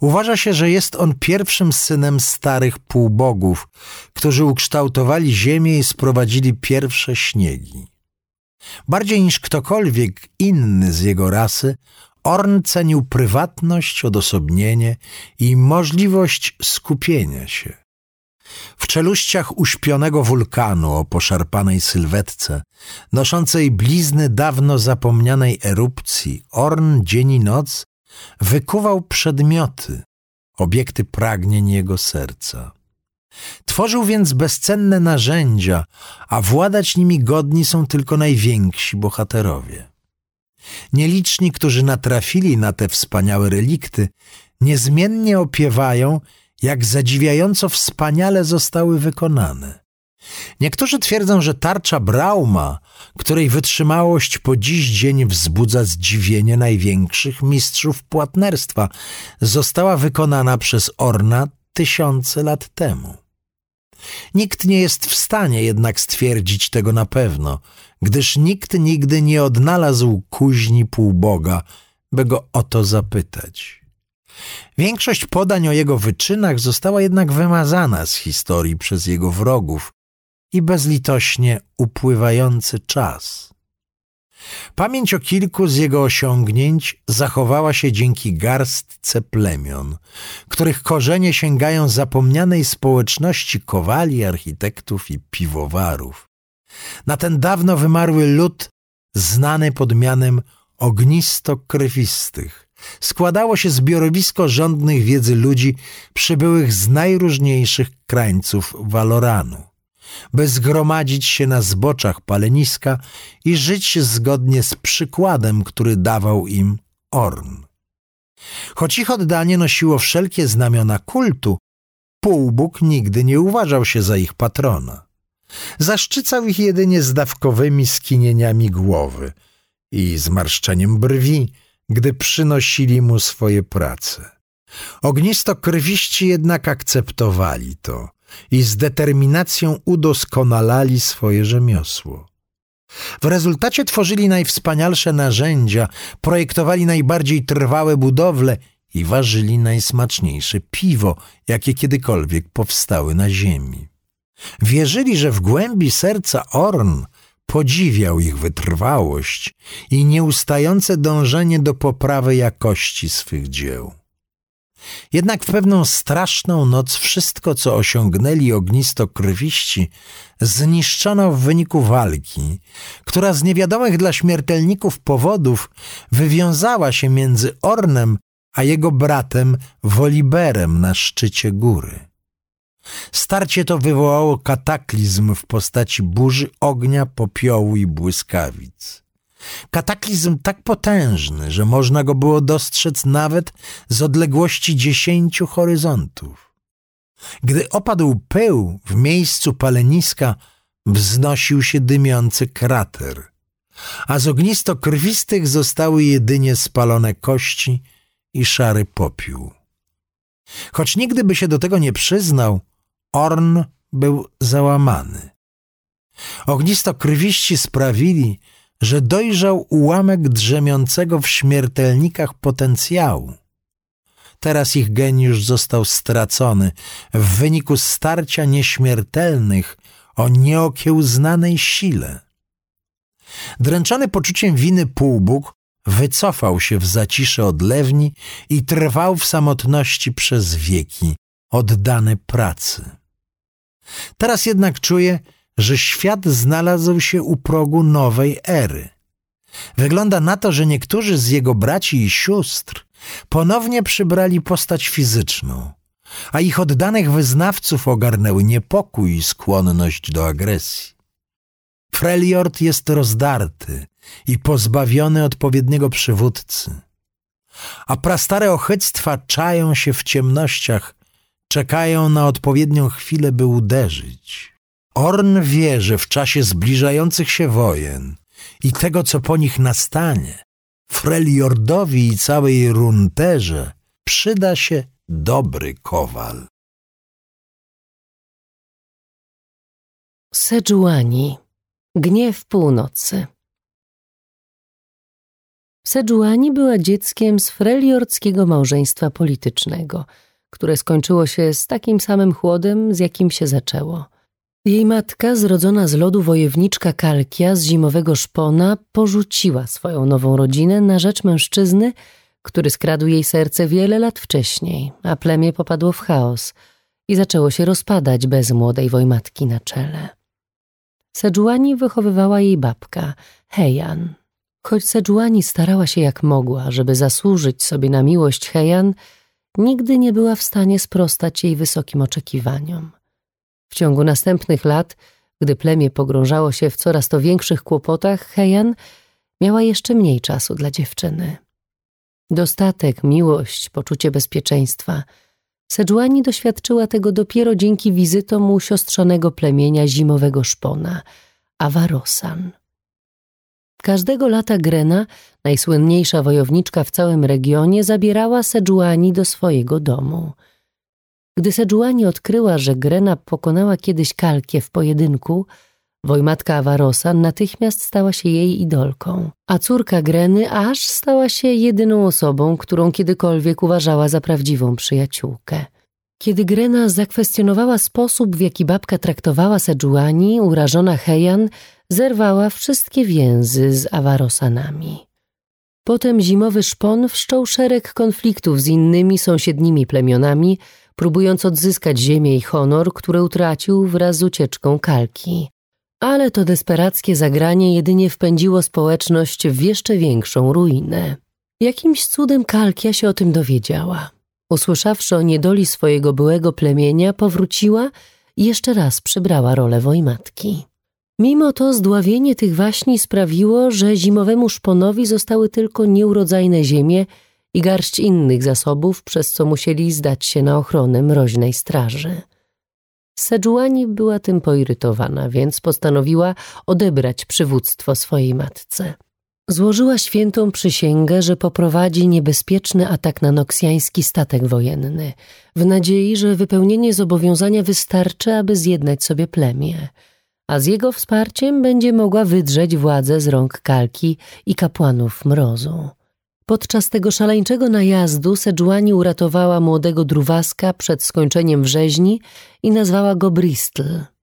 Uważa się, że jest on pierwszym synem starych półbogów, którzy ukształtowali ziemię i sprowadzili pierwsze śniegi. Bardziej niż ktokolwiek inny z jego rasy, Orn cenił prywatność, odosobnienie i możliwość skupienia się. W czeluściach uśpionego wulkanu o poszarpanej sylwetce, noszącej blizny dawno zapomnianej erupcji, Orn dzień i noc wykuwał przedmioty, obiekty pragnień jego serca. Tworzył więc bezcenne narzędzia, a władać nimi godni są tylko najwięksi bohaterowie. Nieliczni, którzy natrafili na te wspaniałe relikty, niezmiennie opiewają, jak zadziwiająco wspaniale zostały wykonane. Niektórzy twierdzą, że tarcza Brauma, której wytrzymałość po dziś dzień wzbudza zdziwienie największych mistrzów płatnerstwa, została wykonana przez Orna tysiące lat temu. Nikt nie jest w stanie jednak stwierdzić tego na pewno, gdyż nikt nigdy nie odnalazł kuźni półboga, by go o to zapytać. Większość podań o jego wyczynach została jednak wymazana z historii przez jego wrogów i bezlitośnie upływający czas. Pamięć o kilku z jego osiągnięć zachowała się dzięki garstce plemion, których korzenie sięgają zapomnianej społeczności kowali, architektów i piwowarów. Na ten dawno wymarły lud, znany pod mianem ognisto-krwistych, składało się zbiorowisko rządnych wiedzy ludzi przybyłych z najróżniejszych krańców Waloranu, by zgromadzić się na zboczach paleniska i żyć zgodnie z przykładem, który dawał im Orn. Choć ich oddanie nosiło wszelkie znamiona kultu, półbóg nigdy nie uważał się za ich patrona. Zaszczycał ich jedynie zdawkowymi skinieniami głowy i zmarszczeniem brwi, gdy przynosili mu swoje prace. Ognisto krwiści jednak akceptowali to i z determinacją udoskonalali swoje rzemiosło. W rezultacie tworzyli najwspanialsze narzędzia, projektowali najbardziej trwałe budowle i ważyli najsmaczniejsze piwo, jakie kiedykolwiek powstały na ziemi. Wierzyli, że w głębi serca Orn podziwiał ich wytrwałość i nieustające dążenie do poprawy jakości swych dzieł. Jednak w pewną straszną noc wszystko, co osiągnęli ognisto krwiści, zniszczono w wyniku walki, która z niewiadomych dla śmiertelników powodów wywiązała się między Ornem a jego bratem Woliberem na szczycie góry. Starcie to wywołało kataklizm w postaci burzy, ognia, popiołu i błyskawic. Kataklizm tak potężny, że można go było dostrzec nawet z odległości dziesięciu horyzontów. Gdy opadł pył w miejscu paleniska, wznosił się dymiący krater, a z ognisto-krwistych zostały jedynie spalone kości i szary popiół. Choć nigdy by się do tego nie przyznał, Orn był załamany. Ognisto-krwiści sprawili, że dojrzał ułamek drzemiącego w śmiertelnikach potencjału. Teraz ich geniusz został stracony w wyniku starcia nieśmiertelnych o nieokiełznanej sile. Dręczony poczuciem winy półbóg wycofał się w zacisze odlewni i trwał w samotności przez wieki, oddany pracy. Teraz jednak czuje, że świat znalazł się u progu nowej ery. Wygląda na to, że niektórzy z jego braci i sióstr ponownie przybrali postać fizyczną, a ich oddanych wyznawców ogarnęły niepokój i skłonność do agresji. Freljord jest rozdarty i pozbawiony odpowiedniego przywódcy, a prastare ochyctwa czają się w ciemnościach, czekają na odpowiednią chwilę, by uderzyć. Orn wie, że w czasie zbliżających się wojen i tego, co po nich nastanie, Freljordowi i całej runterze przyda się dobry kowal. Sejuani Gniew północy Sejuani była dzieckiem z freliordzkiego małżeństwa politycznego, które skończyło się z takim samym chłodem, z jakim się zaczęło – jej matka, zrodzona z lodu wojowniczka Kalkia z zimowego szpona, porzuciła swoją nową rodzinę na rzecz mężczyzny, który skradł jej serce wiele lat wcześniej, a plemię popadło w chaos i zaczęło się rozpadać bez młodej wojmatki na czele. Sedżuani wychowywała jej babka, Hejan. Choć Sedżuani starała się jak mogła, żeby zasłużyć sobie na miłość Hejan, nigdy nie była w stanie sprostać jej wysokim oczekiwaniom. W ciągu następnych lat, gdy plemię pogrążało się w coraz to większych kłopotach, Hejan miała jeszcze mniej czasu dla dziewczyny. Dostatek, miłość, poczucie bezpieczeństwa. Sejuani doświadczyła tego dopiero dzięki wizytom u siostrzonego plemienia zimowego szpona, Awarosan. Każdego lata Grena, najsłynniejsza wojowniczka w całym regionie, zabierała Sejuani do swojego domu – gdy Sejuani odkryła, że Grena pokonała kiedyś Kalkię w pojedynku, wojmatka Awarosa natychmiast stała się jej idolką, a córka Greny aż stała się jedyną osobą, którą kiedykolwiek uważała za prawdziwą przyjaciółkę. Kiedy Grena zakwestionowała sposób, w jaki babka traktowała Sejuani, urażona Hejan zerwała wszystkie więzy z Awarosanami. Potem zimowy szpon wszczął szereg konfliktów z innymi sąsiednimi plemionami, próbując odzyskać ziemię i honor, które utracił wraz z ucieczką Kalki. Ale to desperackie zagranie jedynie wpędziło społeczność w jeszcze większą ruinę. Jakimś cudem Kalkia się o tym dowiedziała. Usłyszawszy o niedoli swojego byłego plemienia, powróciła i jeszcze raz przybrała rolę wojmatki. Mimo to zdławienie tych waśni sprawiło, że zimowemu szponowi zostały tylko nieurodzajne ziemie i garść innych zasobów, przez co musieli zdać się na ochronę mroźnej straży. Sejuani była tym poirytowana, więc postanowiła odebrać przywództwo swojej matce. Złożyła świętą przysięgę, że poprowadzi niebezpieczny atak na noksjański statek wojenny, w nadziei, że wypełnienie zobowiązania wystarczy, aby zjednać sobie plemię, a z jego wsparciem będzie mogła wydrzeć władzę z rąk Kalki i kapłanów mrozu. Podczas tego szaleńczego najazdu Sejuani uratowała młodego druwaska przed skończeniem wrzeźni i nazwała go Bristol.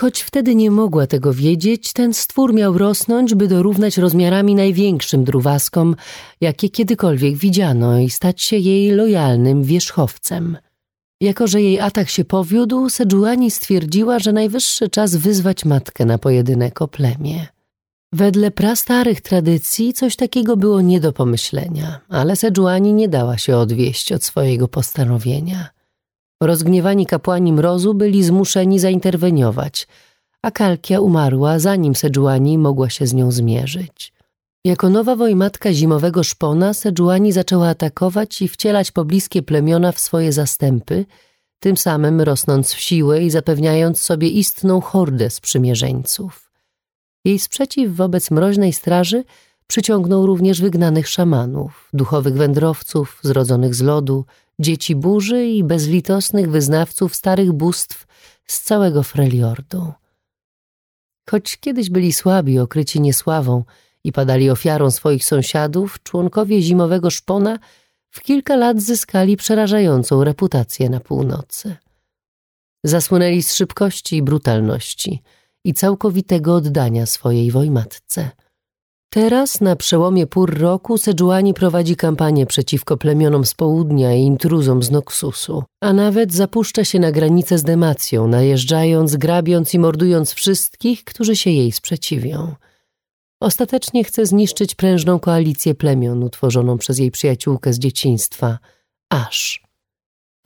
Choć wtedy nie mogła tego wiedzieć, ten stwór miał rosnąć, by dorównać rozmiarami największym druwaskom, jakie kiedykolwiek widziano i stać się jej lojalnym wierzchowcem. Jako, że jej atak się powiódł, Sejuani stwierdziła, że najwyższy czas wyzwać matkę na pojedynek o plemię. Wedle prastarych tradycji coś takiego było nie do pomyślenia, ale Sejuani nie dała się odwieść od swojego postanowienia. Rozgniewani kapłani mrozu byli zmuszeni zainterweniować, a Kalkia umarła zanim Sejuani mogła się z nią zmierzyć. Jako nowa wojmatka zimowego szpona Sejuani zaczęła atakować i wcielać pobliskie plemiona w swoje zastępy, tym samym rosnąc w siłę i zapewniając sobie istną hordę sprzymierzeńców. Jej sprzeciw wobec mroźnej straży przyciągnął również wygnanych szamanów, duchowych wędrowców zrodzonych z lodu, dzieci burzy i bezlitosnych wyznawców starych bóstw z całego Freljordu. Choć kiedyś byli słabi, okryci niesławą i padali ofiarą swoich sąsiadów, członkowie zimowego szpona w kilka lat zyskali przerażającą reputację na północy. Zasłynęli z szybkości i brutalności i całkowitego oddania swojej wojmatce – Teraz, na przełomie pór roku, Sejuani prowadzi kampanię przeciwko plemionom z południa i intruzom z Noxusu, a nawet zapuszcza się na granicę z Demacją, najeżdżając, grabiąc i mordując wszystkich, którzy się jej sprzeciwią. Ostatecznie chce zniszczyć prężną koalicję plemion utworzoną przez jej przyjaciółkę z dzieciństwa, Ash.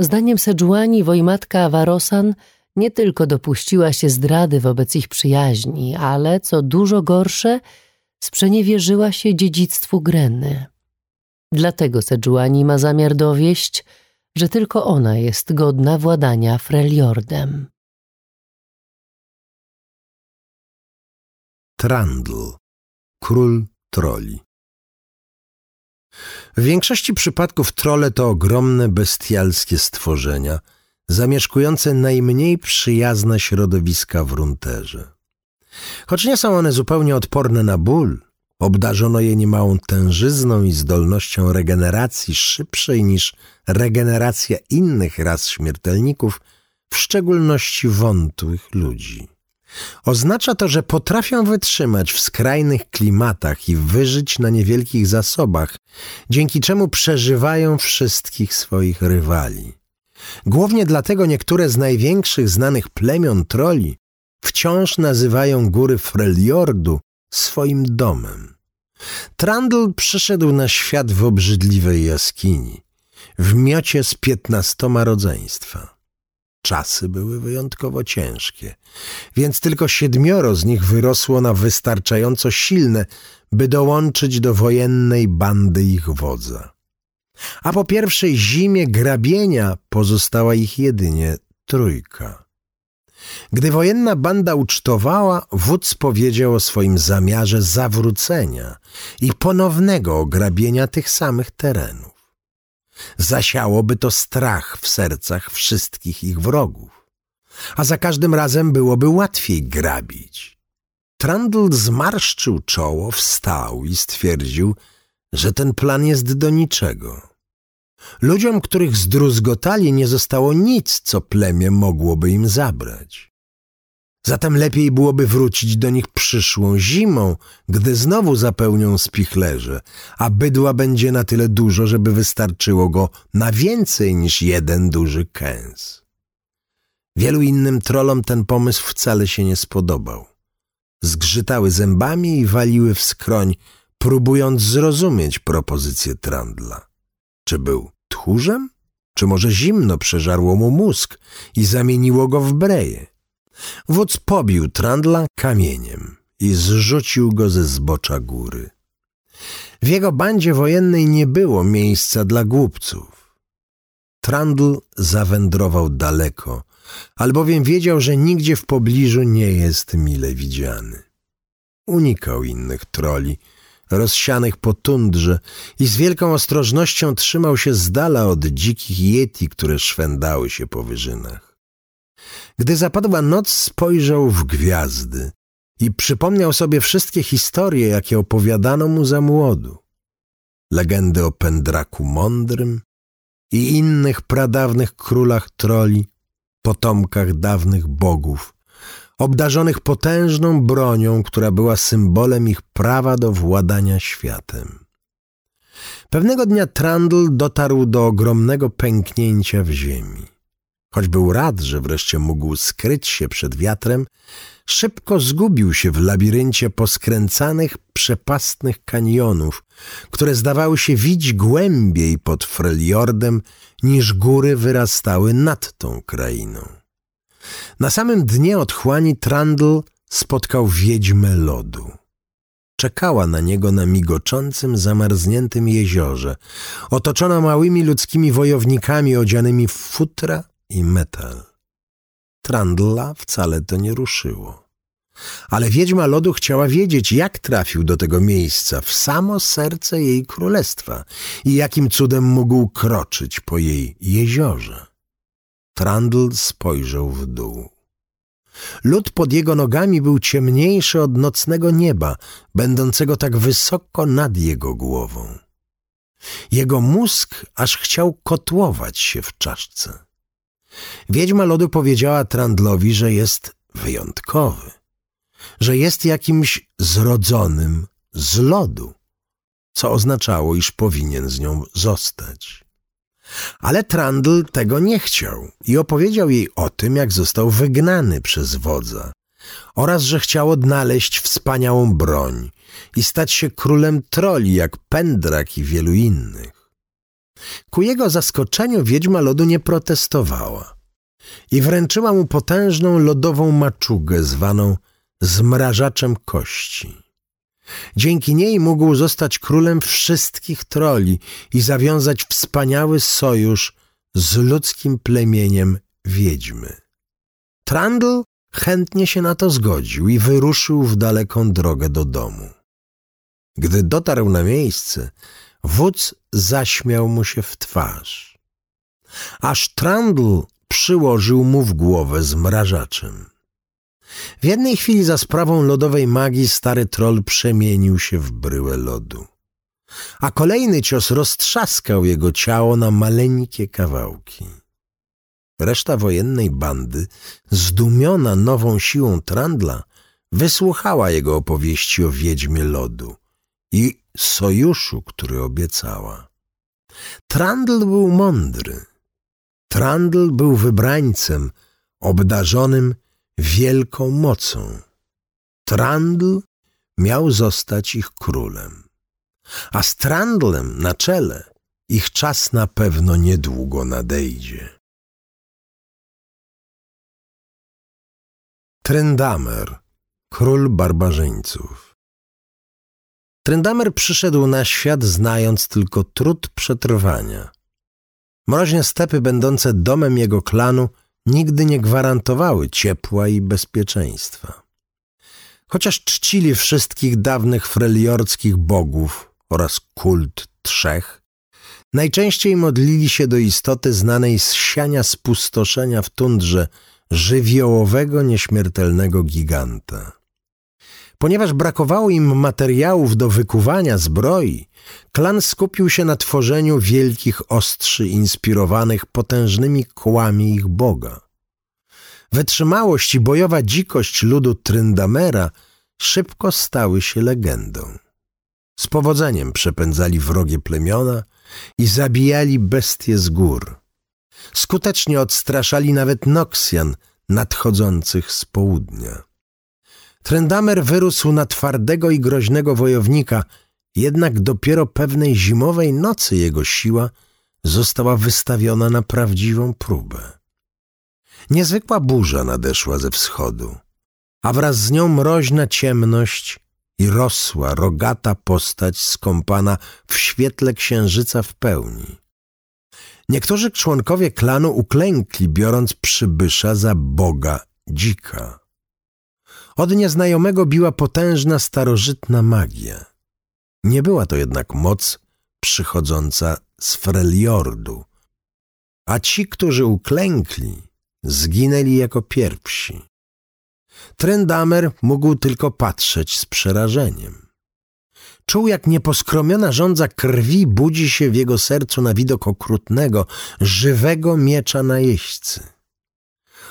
Zdaniem Sejuani wojmatka Avarosan nie tylko dopuściła się zdrady wobec ich przyjaźni, ale, co dużo gorsze, sprzeniewierzyła się dziedzictwu Greny. Dlatego Sejuani ma zamiar dowieść, że tylko ona jest godna władania Freljordem. Trandl, król troli. W większości przypadków trole to ogromne, bestialskie stworzenia, zamieszkujące najmniej przyjazne środowiska w runterze. Choć nie są one zupełnie odporne na ból, obdarzono je niemałą tężyzną i zdolnością regeneracji szybszej niż regeneracja innych ras śmiertelników, w szczególności wątłych ludzi. Oznacza to, że potrafią wytrzymać w skrajnych klimatach i wyżyć na niewielkich zasobach, dzięki czemu przeżywają wszystkich swoich rywali. Głównie dlatego niektóre z największych znanych plemion troli wciąż nazywają góry Freljordu swoim domem. Trandl przyszedł na świat w obrzydliwej jaskini, w miocie z piętnastoma rodzeństwa. Czasy były wyjątkowo ciężkie, więc tylko siedmioro z nich wyrosło na wystarczająco silne, by dołączyć do wojennej bandy ich wodza. A po pierwszej zimie grabienia pozostała ich jedynie trójka. Gdy wojenna banda ucztowała, wódz powiedział o swoim zamiarze zawrócenia i ponownego ograbienia tych samych terenów. Zasiałoby to strach w sercach wszystkich ich wrogów, a za każdym razem byłoby łatwiej grabić. Trandl zmarszczył czoło, wstał i stwierdził, że ten plan jest do niczego. Ludziom, których zdruzgotali, nie zostało nic, co plemię mogłoby im zabrać. Zatem lepiej byłoby wrócić do nich przyszłą zimą, gdy znowu zapełnią spichlerze, a bydła będzie na tyle dużo, żeby wystarczyło go na więcej niż jeden duży kęs. Wielu innym trolom ten pomysł wcale się nie spodobał. Zgrzytały zębami i waliły w skroń, próbując zrozumieć propozycję Trandla. Czy był tchórzem? Czy może zimno przeżarło mu mózg i zamieniło go w breje? Wódz pobił Trandla kamieniem i zrzucił go ze zbocza góry. W jego bandzie wojennej nie było miejsca dla głupców. Trandl zawędrował daleko, albowiem wiedział, że nigdzie w pobliżu nie jest mile widziany. Unikał innych troli, rozsianych po tundrze i z wielką ostrożnością trzymał się z dala od dzikich yeti, które szwędały się po wyżynach. Gdy zapadła noc, spojrzał w gwiazdy i przypomniał sobie wszystkie historie, jakie opowiadano mu za młodu. Legendy o Pendraku Mądrym i innych pradawnych królach troli, potomkach dawnych bogów, obdarzonych potężną bronią, która była symbolem ich prawa do władania światem. Pewnego dnia Trandl dotarł do ogromnego pęknięcia w ziemi. Choć był rad, że wreszcie mógł skryć się przed wiatrem, szybko zgubił się w labiryncie poskręcanych, przepastnych kanionów, które zdawały się widzieć głębiej pod Freljordem niż góry wyrastały nad tą krainą. Na samym dnie otchłani Trandl spotkał wiedźmę lodu. Czekała na niego na migoczącym, zamarzniętym jeziorze, otoczona małymi ludzkimi wojownikami odzianymi w futra i metal. Trandla wcale to nie ruszyło. Ale wiedźma lodu chciała wiedzieć, jak trafił do tego miejsca, w samo serce jej królestwa i jakim cudem mógł kroczyć po jej jeziorze. Trandl spojrzał w dół. Lód pod jego nogami był ciemniejszy od nocnego nieba, będącego tak wysoko nad jego głową. Jego mózg aż chciał kotłować się w czaszce. Wiedźma lodu powiedziała Trandlowi, że jest wyjątkowy, że jest jakimś zrodzonym z lodu, co oznaczało, iż powinien z nią zostać. Ale Trandl tego nie chciał i opowiedział jej o tym, jak został wygnany przez wodza oraz, że chciał odnaleźć wspaniałą broń i stać się królem troli, jak Pendrak i wielu innych. Ku jego zaskoczeniu wiedźma lodu nie protestowała i wręczyła mu potężną lodową maczugę zwaną zmrażaczem kości. Dzięki niej mógł zostać królem wszystkich troli i zawiązać wspaniały sojusz z ludzkim plemieniem wiedźmy. Trandl chętnie się na to zgodził i wyruszył w daleką drogę do domu. Gdy dotarł na miejsce, wódz zaśmiał mu się w twarz. Aż Trandl przyłożył mu w głowę zmrażaczem. W jednej chwili za sprawą lodowej magii stary troll przemienił się w bryłę lodu. A kolejny cios roztrzaskał jego ciało na maleńkie kawałki. Reszta wojennej bandy, zdumiona nową siłą Trandla, wysłuchała jego opowieści o wiedźmie lodu i sojuszu, który obiecała. Trandl był mądry. Trandl był wybrańcem, obdarzonym wielką mocą. Trandl miał zostać ich królem. A z Trandlem na czele ich czas na pewno niedługo nadejdzie. Trendamer, król barbarzyńców. Trendamer przyszedł na świat znając tylko trud przetrwania. Mroźne stepy będące domem jego klanu nigdy nie gwarantowały ciepła i bezpieczeństwa. Chociaż czcili wszystkich dawnych freliorckich bogów oraz kult trzech, najczęściej modlili się do istoty znanej z siania spustoszenia w tundrze żywiołowego, nieśmiertelnego giganta. Ponieważ brakowało im materiałów do wykuwania zbroi, klan skupił się na tworzeniu wielkich ostrzy inspirowanych potężnymi kłami ich boga. Wytrzymałość i bojowa dzikość ludu Tryndamera szybko stały się legendą. Z powodzeniem przepędzali wrogie plemiona i zabijali bestie z gór. Skutecznie odstraszali nawet Noksjan nadchodzących z południa. Trendamer wyrósł na twardego i groźnego wojownika, jednak dopiero pewnej zimowej nocy jego siła została wystawiona na prawdziwą próbę. Niezwykła burza nadeszła ze wschodu, a wraz z nią mroźna ciemność i rosła, rogata postać skąpana w świetle księżyca w pełni. Niektórzy członkowie klanu uklękli, biorąc przybysza za boga dzika. Od nieznajomego biła potężna starożytna magia. Nie była to jednak moc przychodząca z Freljordu, a ci, którzy uklękli, zginęli jako pierwsi. Trendamer mógł tylko patrzeć z przerażeniem. Czuł, jak nieposkromiona żądza krwi budzi się w jego sercu na widok okrutnego, żywego miecza najeźdźcy.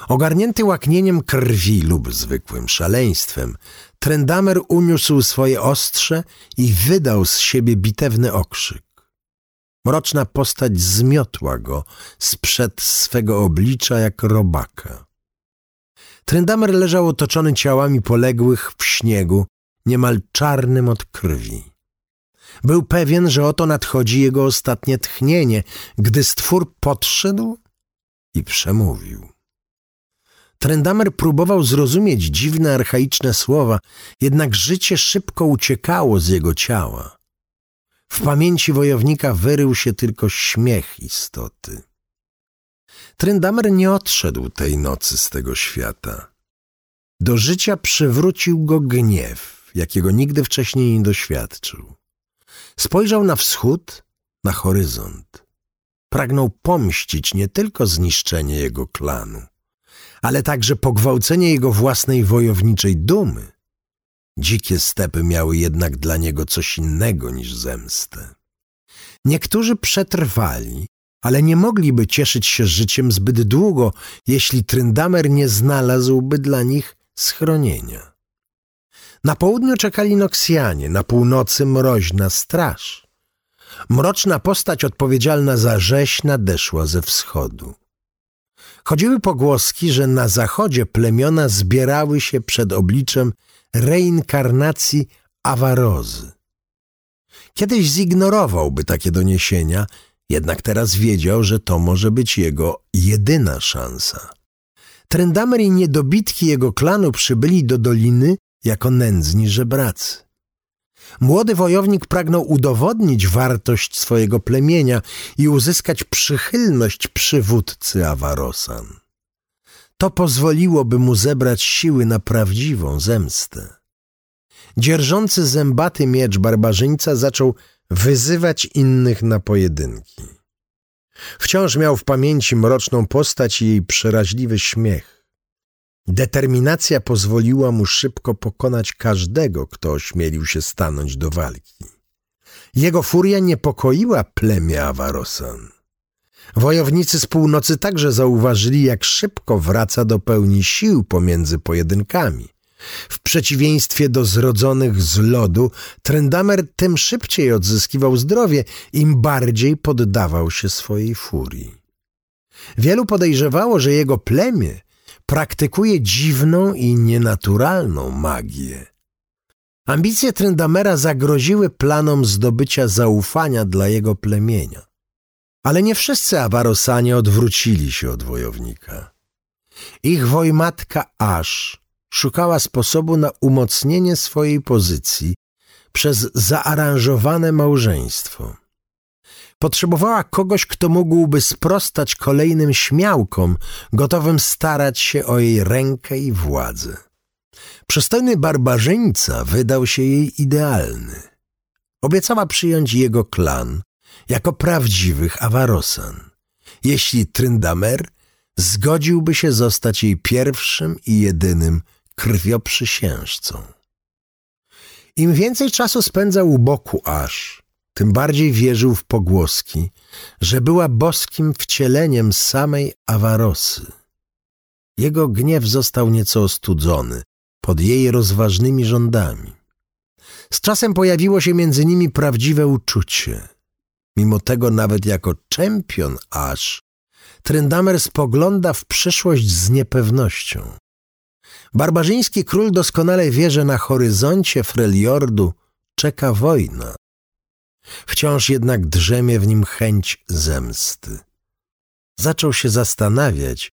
Ogarnięty łaknieniem krwi lub zwykłym szaleństwem, Trendamer uniósł swoje ostrze i wydał z siebie bitewny okrzyk. Mroczna postać zmiotła go sprzed swego oblicza jak robaka. Tryndamer leżał otoczony ciałami poległych w śniegu, niemal czarnym od krwi. Był pewien, że oto nadchodzi jego ostatnie tchnienie, gdy stwór podszedł i przemówił. Trendamer próbował zrozumieć dziwne, archaiczne słowa, jednak życie szybko uciekało z jego ciała. W pamięci wojownika wyrył się tylko śmiech istoty. Trendamer nie odszedł tej nocy z tego świata. Do życia przywrócił go gniew, jakiego nigdy wcześniej nie doświadczył. Spojrzał na wschód, na horyzont. Pragnął pomścić nie tylko zniszczenie jego klanu, ale także pogwałcenie jego własnej wojowniczej dumy. Dzikie stepy miały jednak dla niego coś innego niż zemstę. Niektórzy przetrwali, ale nie mogliby cieszyć się życiem zbyt długo, jeśli Tryndamer nie znalazłby dla nich schronienia. Na południu czekali Noksjanie, na północy mroźna straż. Mroczna postać odpowiedzialna za rzeź nadeszła ze wschodu. Chodziły pogłoski, że na zachodzie plemiona zbierały się przed obliczem reinkarnacji Awarozy. Kiedyś zignorowałby takie doniesienia, jednak teraz wiedział, że to może być jego jedyna szansa. Trendamer i niedobitki jego klanu przybyli do doliny jako nędzni żebracy. Młody wojownik pragnął udowodnić wartość swojego plemienia i uzyskać przychylność przywódcy Awarosan. To pozwoliłoby mu zebrać siły na prawdziwą zemstę. Dzierżący zębaty miecz barbarzyńca zaczął wyzywać innych na pojedynki. Wciąż miał w pamięci mroczną postać i jej przeraźliwy śmiech. Determinacja pozwoliła mu szybko pokonać każdego, kto ośmielił się stanąć do walki. Jego furia niepokoiła plemię Awarosan. Wojownicy z północy także zauważyli, jak szybko wraca do pełni sił pomiędzy pojedynkami. W przeciwieństwie do zrodzonych z lodu, Trendamer tym szybciej odzyskiwał zdrowie, im bardziej poddawał się swojej furii. Wielu podejrzewało, że jego plemię praktykuje dziwną i nienaturalną magię. Ambicje Trendamera zagroziły planom zdobycia zaufania dla jego plemienia. Ale nie wszyscy Awarosanie odwrócili się od wojownika. Ich wojmatka Aż szukała sposobu na umocnienie swojej pozycji przez zaaranżowane małżeństwo. Potrzebowała kogoś, kto mógłby sprostać kolejnym śmiałkom, gotowym starać się o jej rękę i władzę. Przystojny barbarzyńca wydał się jej idealny. Obiecała przyjąć jego klan jako prawdziwych Awarosan, jeśli Tryndamer zgodziłby się zostać jej pierwszym i jedynym krwioprzysiężcą. Im więcej czasu spędzał u boku Aż, tym bardziej wierzył w pogłoski, że była boskim wcieleniem samej Awarosy. Jego gniew został nieco ostudzony pod jej rozważnymi rządami. Z czasem pojawiło się między nimi prawdziwe uczucie. Mimo tego nawet jako czempion aż, Trendamer spogląda w przyszłość z niepewnością. Barbarzyński król doskonale wie, że na horyzoncie Freljordu czeka wojna. Wciąż jednak drzemie w nim chęć zemsty. Zaczął się zastanawiać,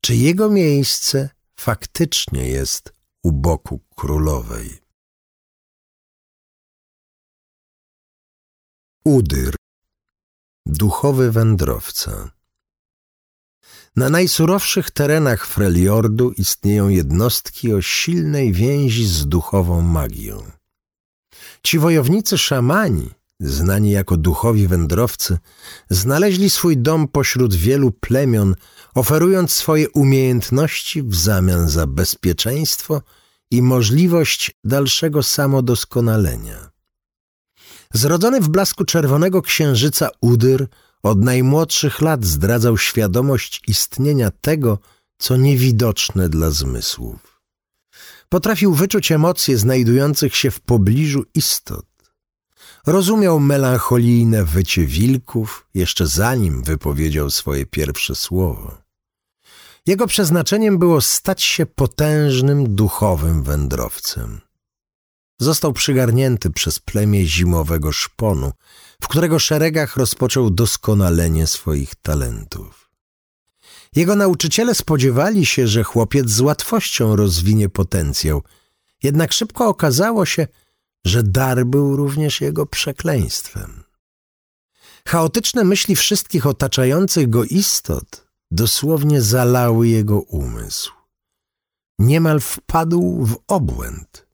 czy jego miejsce faktycznie jest u boku królowej. Udyr, duchowy wędrowca. Na najsurowszych terenach Freljordu istnieją jednostki o silnej więzi z duchową magią. Ci wojownicy szamani znani jako duchowi wędrowcy, znaleźli swój dom pośród wielu plemion, oferując swoje umiejętności w zamian za bezpieczeństwo i możliwość dalszego samodoskonalenia. Zrodzony w blasku czerwonego księżyca Udyr od najmłodszych lat zdradzał świadomość istnienia tego, co niewidoczne dla zmysłów. Potrafił wyczuć emocje znajdujących się w pobliżu istot Rozumiał melancholijne wycie wilków, jeszcze zanim wypowiedział swoje pierwsze słowo. Jego przeznaczeniem było stać się potężnym duchowym wędrowcem. Został przygarnięty przez plemię zimowego szponu, w którego szeregach rozpoczął doskonalenie swoich talentów. Jego nauczyciele spodziewali się, że chłopiec z łatwością rozwinie potencjał, jednak szybko okazało się, że dar był również jego przekleństwem. Chaotyczne myśli wszystkich otaczających go istot dosłownie zalały jego umysł. Niemal wpadł w obłęd.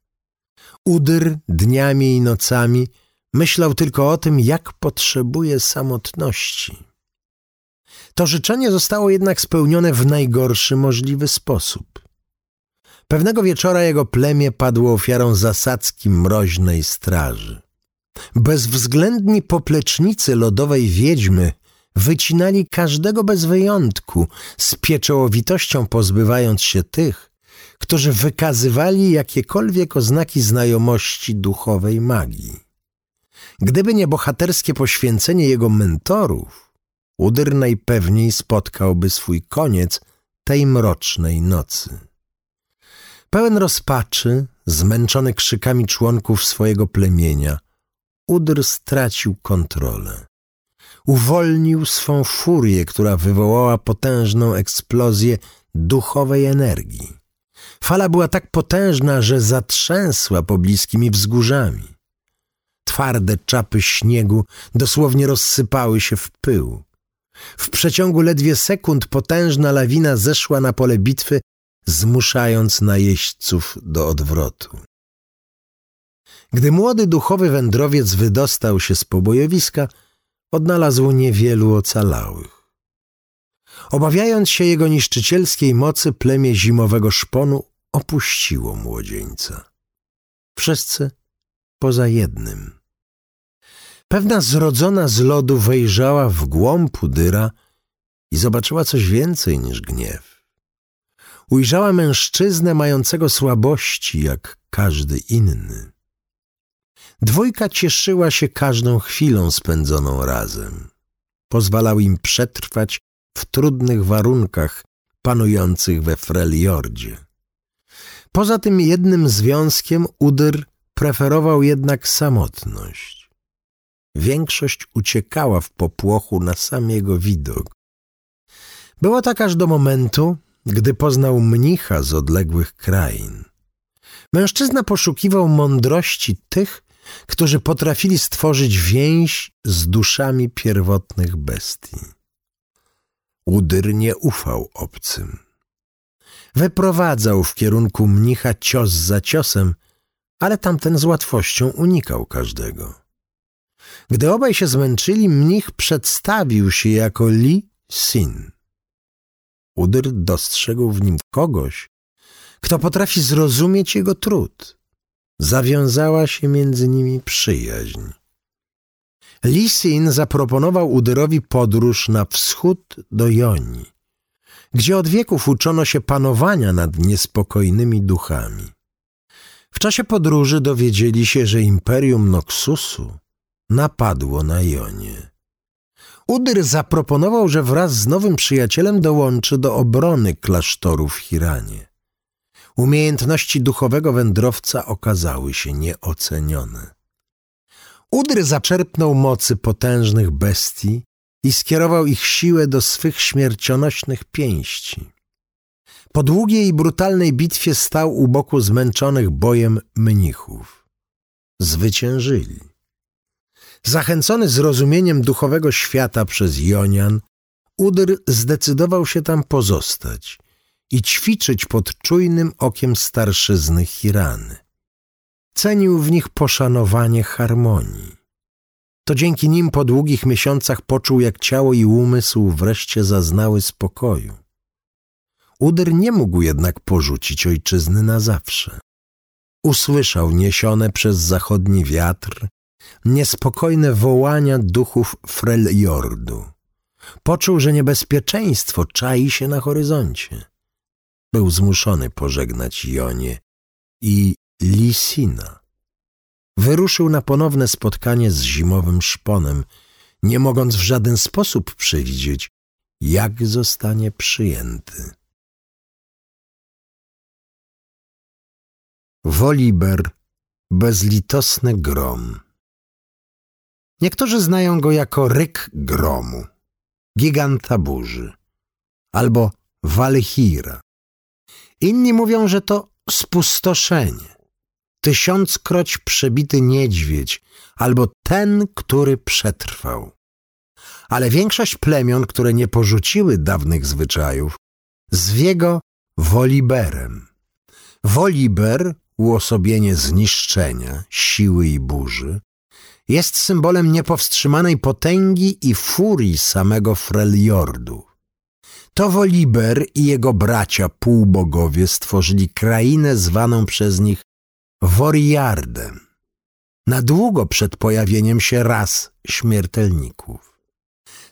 Udyr dniami i nocami myślał tylko o tym, jak potrzebuje samotności. To życzenie zostało jednak spełnione w najgorszy możliwy sposób. Pewnego wieczora jego plemię padło ofiarą zasadzki mroźnej straży. Bezwzględni poplecznicy lodowej wiedźmy wycinali każdego bez wyjątku, z pieczołowitością pozbywając się tych, którzy wykazywali jakiekolwiek oznaki znajomości duchowej magii. Gdyby nie bohaterskie poświęcenie jego mentorów, Udyr najpewniej spotkałby swój koniec tej mrocznej nocy. Pełen rozpaczy, zmęczony krzykami członków swojego plemienia, Udr stracił kontrolę. Uwolnił swą furię, która wywołała potężną eksplozję duchowej energii. Fala była tak potężna, że zatrzęsła pobliskimi wzgórzami. Twarde czapy śniegu dosłownie rozsypały się w pył. W przeciągu ledwie sekund potężna lawina zeszła na pole bitwy, zmuszając najeźdźców do odwrotu. Gdy młody duchowy wędrowiec wydostał się z pobojowiska, odnalazł niewielu ocalałych. Obawiając się jego niszczycielskiej mocy, plemię zimowego szponu opuściło młodzieńca. Wszyscy poza jednym. Pewna zrodzona z lodu wejrzała w głąb Udyra i zobaczyła coś więcej niż gniew. Ujrzała mężczyznę mającego słabości jak każdy inny. Dwójka cieszyła się każdą chwilą spędzoną razem. Pozwalał im przetrwać w trudnych warunkach panujących we Freljordzie. Poza tym jednym związkiem Udyr preferował jednak samotność. Większość uciekała w popłochu na sam jego widok. Było tak aż do momentu, gdy poznał mnicha z odległych krain. Mężczyzna poszukiwał mądrości tych, którzy potrafili stworzyć więź z duszami pierwotnych bestii. Udyr nie ufał obcym. Wyprowadzał w kierunku mnicha cios za ciosem, ale tamten z łatwością unikał każdego. Gdy obaj się zmęczyli, mnich przedstawił się jako Li Sin. Udyr dostrzegł w nim kogoś, kto potrafi zrozumieć jego trud. Zawiązała się między nimi przyjaźń. Lisin zaproponował Udyrowi podróż na wschód do Joni, gdzie od wieków uczono się panowania nad niespokojnymi duchami. W czasie podróży dowiedzieli się, że imperium Noxusu napadło na Jonie. Udyr zaproponował, że wraz z nowym przyjacielem dołączy do obrony klasztoru w Hiranie. Umiejętności duchowego wędrowca okazały się nieocenione. Udry zaczerpnął mocy potężnych bestii i skierował ich siłę do swych śmiercionośnych pięści. Po długiej i brutalnej bitwie stał u boku zmęczonych bojem mnichów. Zwyciężyli. Zachęcony zrozumieniem duchowego świata przez Jonian, Udr zdecydował się tam pozostać i ćwiczyć pod czujnym okiem starszyzny Hirany. Cenił w nich poszanowanie harmonii. To dzięki nim po długich miesiącach poczuł, jak ciało i umysł wreszcie zaznały spokoju. Udyr nie mógł jednak porzucić ojczyzny na zawsze. Usłyszał niesione przez zachodni wiatr niespokojne wołania duchów Freljordu. Poczuł, że niebezpieczeństwo czai się na horyzoncie. Był zmuszony pożegnać Jonie i Lisina. Wyruszył na ponowne spotkanie z zimowym szponem, nie mogąc w żaden sposób przewidzieć, jak zostanie przyjęty. Woliber, bezlitosny grom. Niektórzy znają go jako ryk gromu, giganta burzy albo walchira. Inni mówią, że to spustoszenie, tysiąckroć przebity niedźwiedź albo ten, który przetrwał. Ale większość plemion, które nie porzuciły dawnych zwyczajów, zwie go Woliberem. Woliber, uosobienie zniszczenia, siły i burzy, jest symbolem niepowstrzymanej potęgi i furii samego Freljordu. To Woliber i jego bracia półbogowie stworzyli krainę zwaną przez nich Woriardem, na długo przed pojawieniem się ras śmiertelników.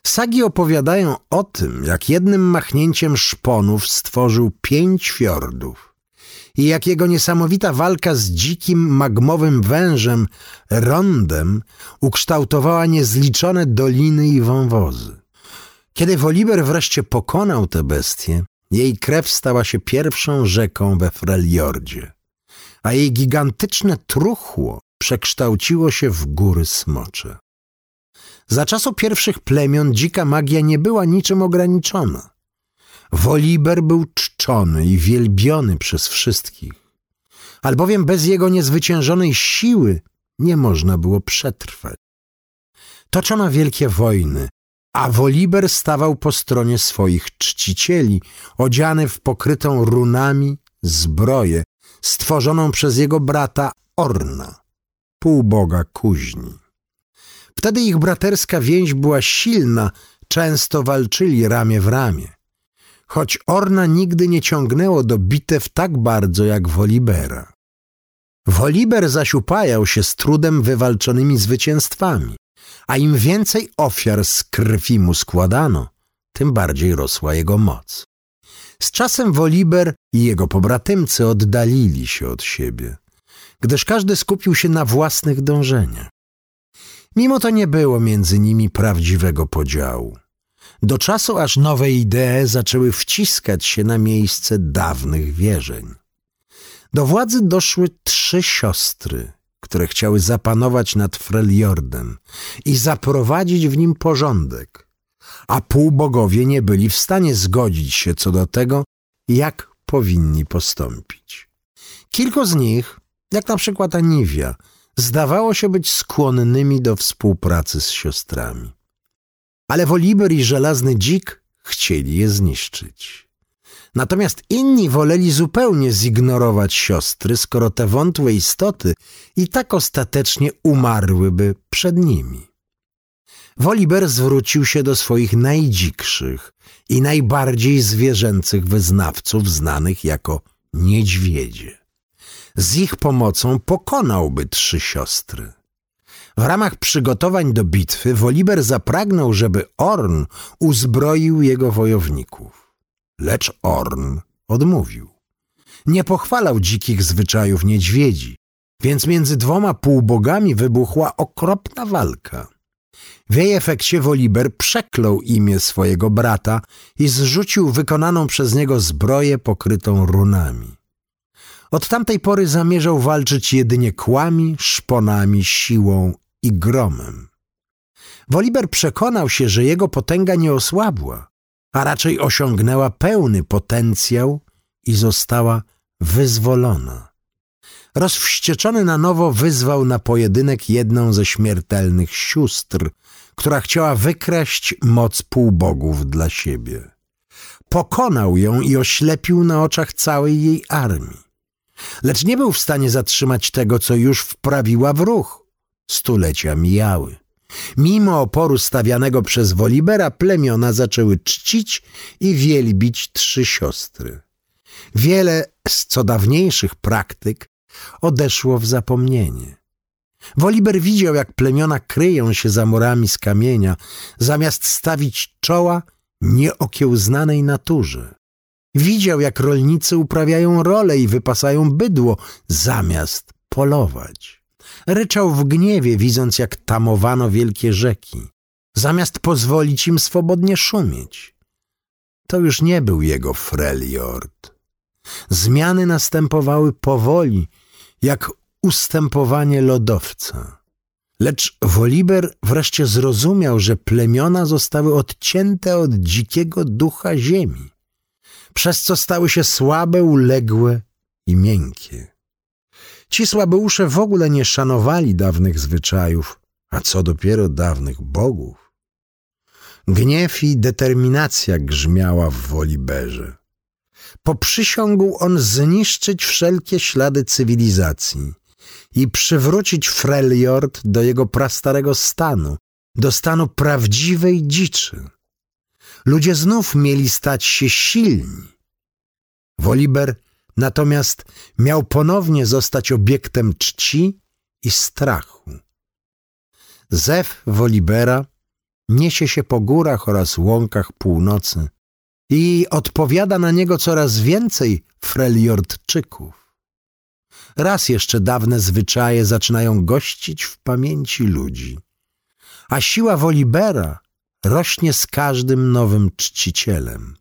Sagi opowiadają o tym, jak jednym machnięciem szponów stworzył pięć fiordów i jak jego niesamowita walka z dzikim magmowym wężem Rondem ukształtowała niezliczone doliny i wąwozy. Kiedy Woliber wreszcie pokonał tę bestię, jej krew stała się pierwszą rzeką we Freljordzie, a jej gigantyczne truchło przekształciło się w góry smocze. Za czasu pierwszych plemion dzika magia nie była niczym ograniczona. Woliber był czczony i wielbiony przez wszystkich, albowiem bez jego niezwyciężonej siły nie można było przetrwać. Toczono wielkie wojny, a Woliber stawał po stronie swoich czcicieli, odziany w pokrytą runami zbroję stworzoną przez jego brata Orna, półboga kuźni. Wtedy ich braterska więź była silna, często walczyli ramię w ramię. Choć Orna nigdy nie ciągnęło do bitew tak bardzo jak Wolibera. Woliber zaś upajał się z trudem wywalczonymi zwycięstwami a im więcej ofiar z krwi mu składano, tym bardziej rosła jego moc. Z czasem Woliber i jego pobratymcy oddalili się od siebie, gdyż każdy skupił się na własnych dążeniach. Mimo to nie było między nimi prawdziwego podziału. Do czasu, aż nowe idee zaczęły wciskać się na miejsce dawnych wierzeń. Do władzy doszły trzy siostry, które chciały zapanować nad Freljordem i zaprowadzić w nim porządek, a półbogowie nie byli w stanie zgodzić się co do tego, jak powinni postąpić. Kilku z nich, jak na przykład Aniwia, zdawało się być skłonnymi do współpracy z siostrami. Ale Woliber i Żelazny Dzik chcieli je zniszczyć. Natomiast inni woleli zupełnie zignorować siostry, skoro te wątłe istoty i tak ostatecznie umarłyby przed nimi. Woliber zwrócił się do swoich najdzikszych i najbardziej zwierzęcych wyznawców znanych jako niedźwiedzie. Z ich pomocą pokonałby trzy siostry. W ramach przygotowań do bitwy Woliber zapragnął, żeby Orn uzbroił jego wojowników. Lecz Orn odmówił. Nie pochwalał dzikich zwyczajów niedźwiedzi, więc między dwoma półbogami wybuchła okropna walka. W jej efekcie Woliber przeklął imię swojego brata i zrzucił wykonaną przez niego zbroję pokrytą runami. Od tamtej pory zamierzał walczyć jedynie kłami, szponami, siłą i gromem. Woliber przekonał się, że jego potęga nie osłabła, a raczej osiągnęła pełny potencjał i została wyzwolona. Rozwścieczony na nowo wyzwał na pojedynek jedną ze śmiertelnych sióstr, która chciała wykraść moc półbogów dla siebie. Pokonał ją i oślepił na oczach całej jej armii. Lecz nie był w stanie zatrzymać tego, co już wprawiła w ruch. Stulecia mijały. Mimo oporu stawianego przez Wolibera plemiona zaczęły czcić i wielbić trzy siostry. Wiele z co dawniejszych praktyk odeszło w zapomnienie. Woliber widział, jak plemiona kryją się za murami z kamienia, zamiast stawić czoła nieokiełznanej naturze. Widział, jak rolnicy uprawiają role i wypasają bydło, zamiast polować. Ryczał w gniewie, widząc jak tamowano wielkie rzeki, zamiast pozwolić im swobodnie szumieć. To już nie był jego Freljord. Zmiany następowały powoli jak ustępowanie lodowca. Lecz Woliber wreszcie zrozumiał, że plemiona zostały odcięte od dzikiego ducha ziemi, przez co stały się słabe, uległe i miękkie. Ci słabeusze w ogóle nie szanowali dawnych zwyczajów, a co dopiero dawnych bogów. Gniew i determinacja grzmiała w Woliberze. Poprzysiągł on zniszczyć wszelkie ślady cywilizacji i przywrócić Freljord do jego prastarego stanu, do stanu prawdziwej dziczy. Ludzie znów mieli stać się silni. Woliber natomiast miał ponownie zostać obiektem czci i strachu. Zew Wolibera niesie się po górach oraz łąkach północy i odpowiada na niego coraz więcej Freljordczyków. Raz jeszcze dawne zwyczaje zaczynają gościć w pamięci ludzi, a siła Wolibera rośnie z każdym nowym czcicielem.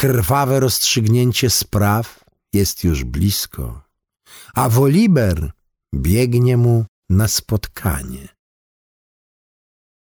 Krwawe rozstrzygnięcie spraw jest już blisko, a Woliber biegnie mu na spotkanie.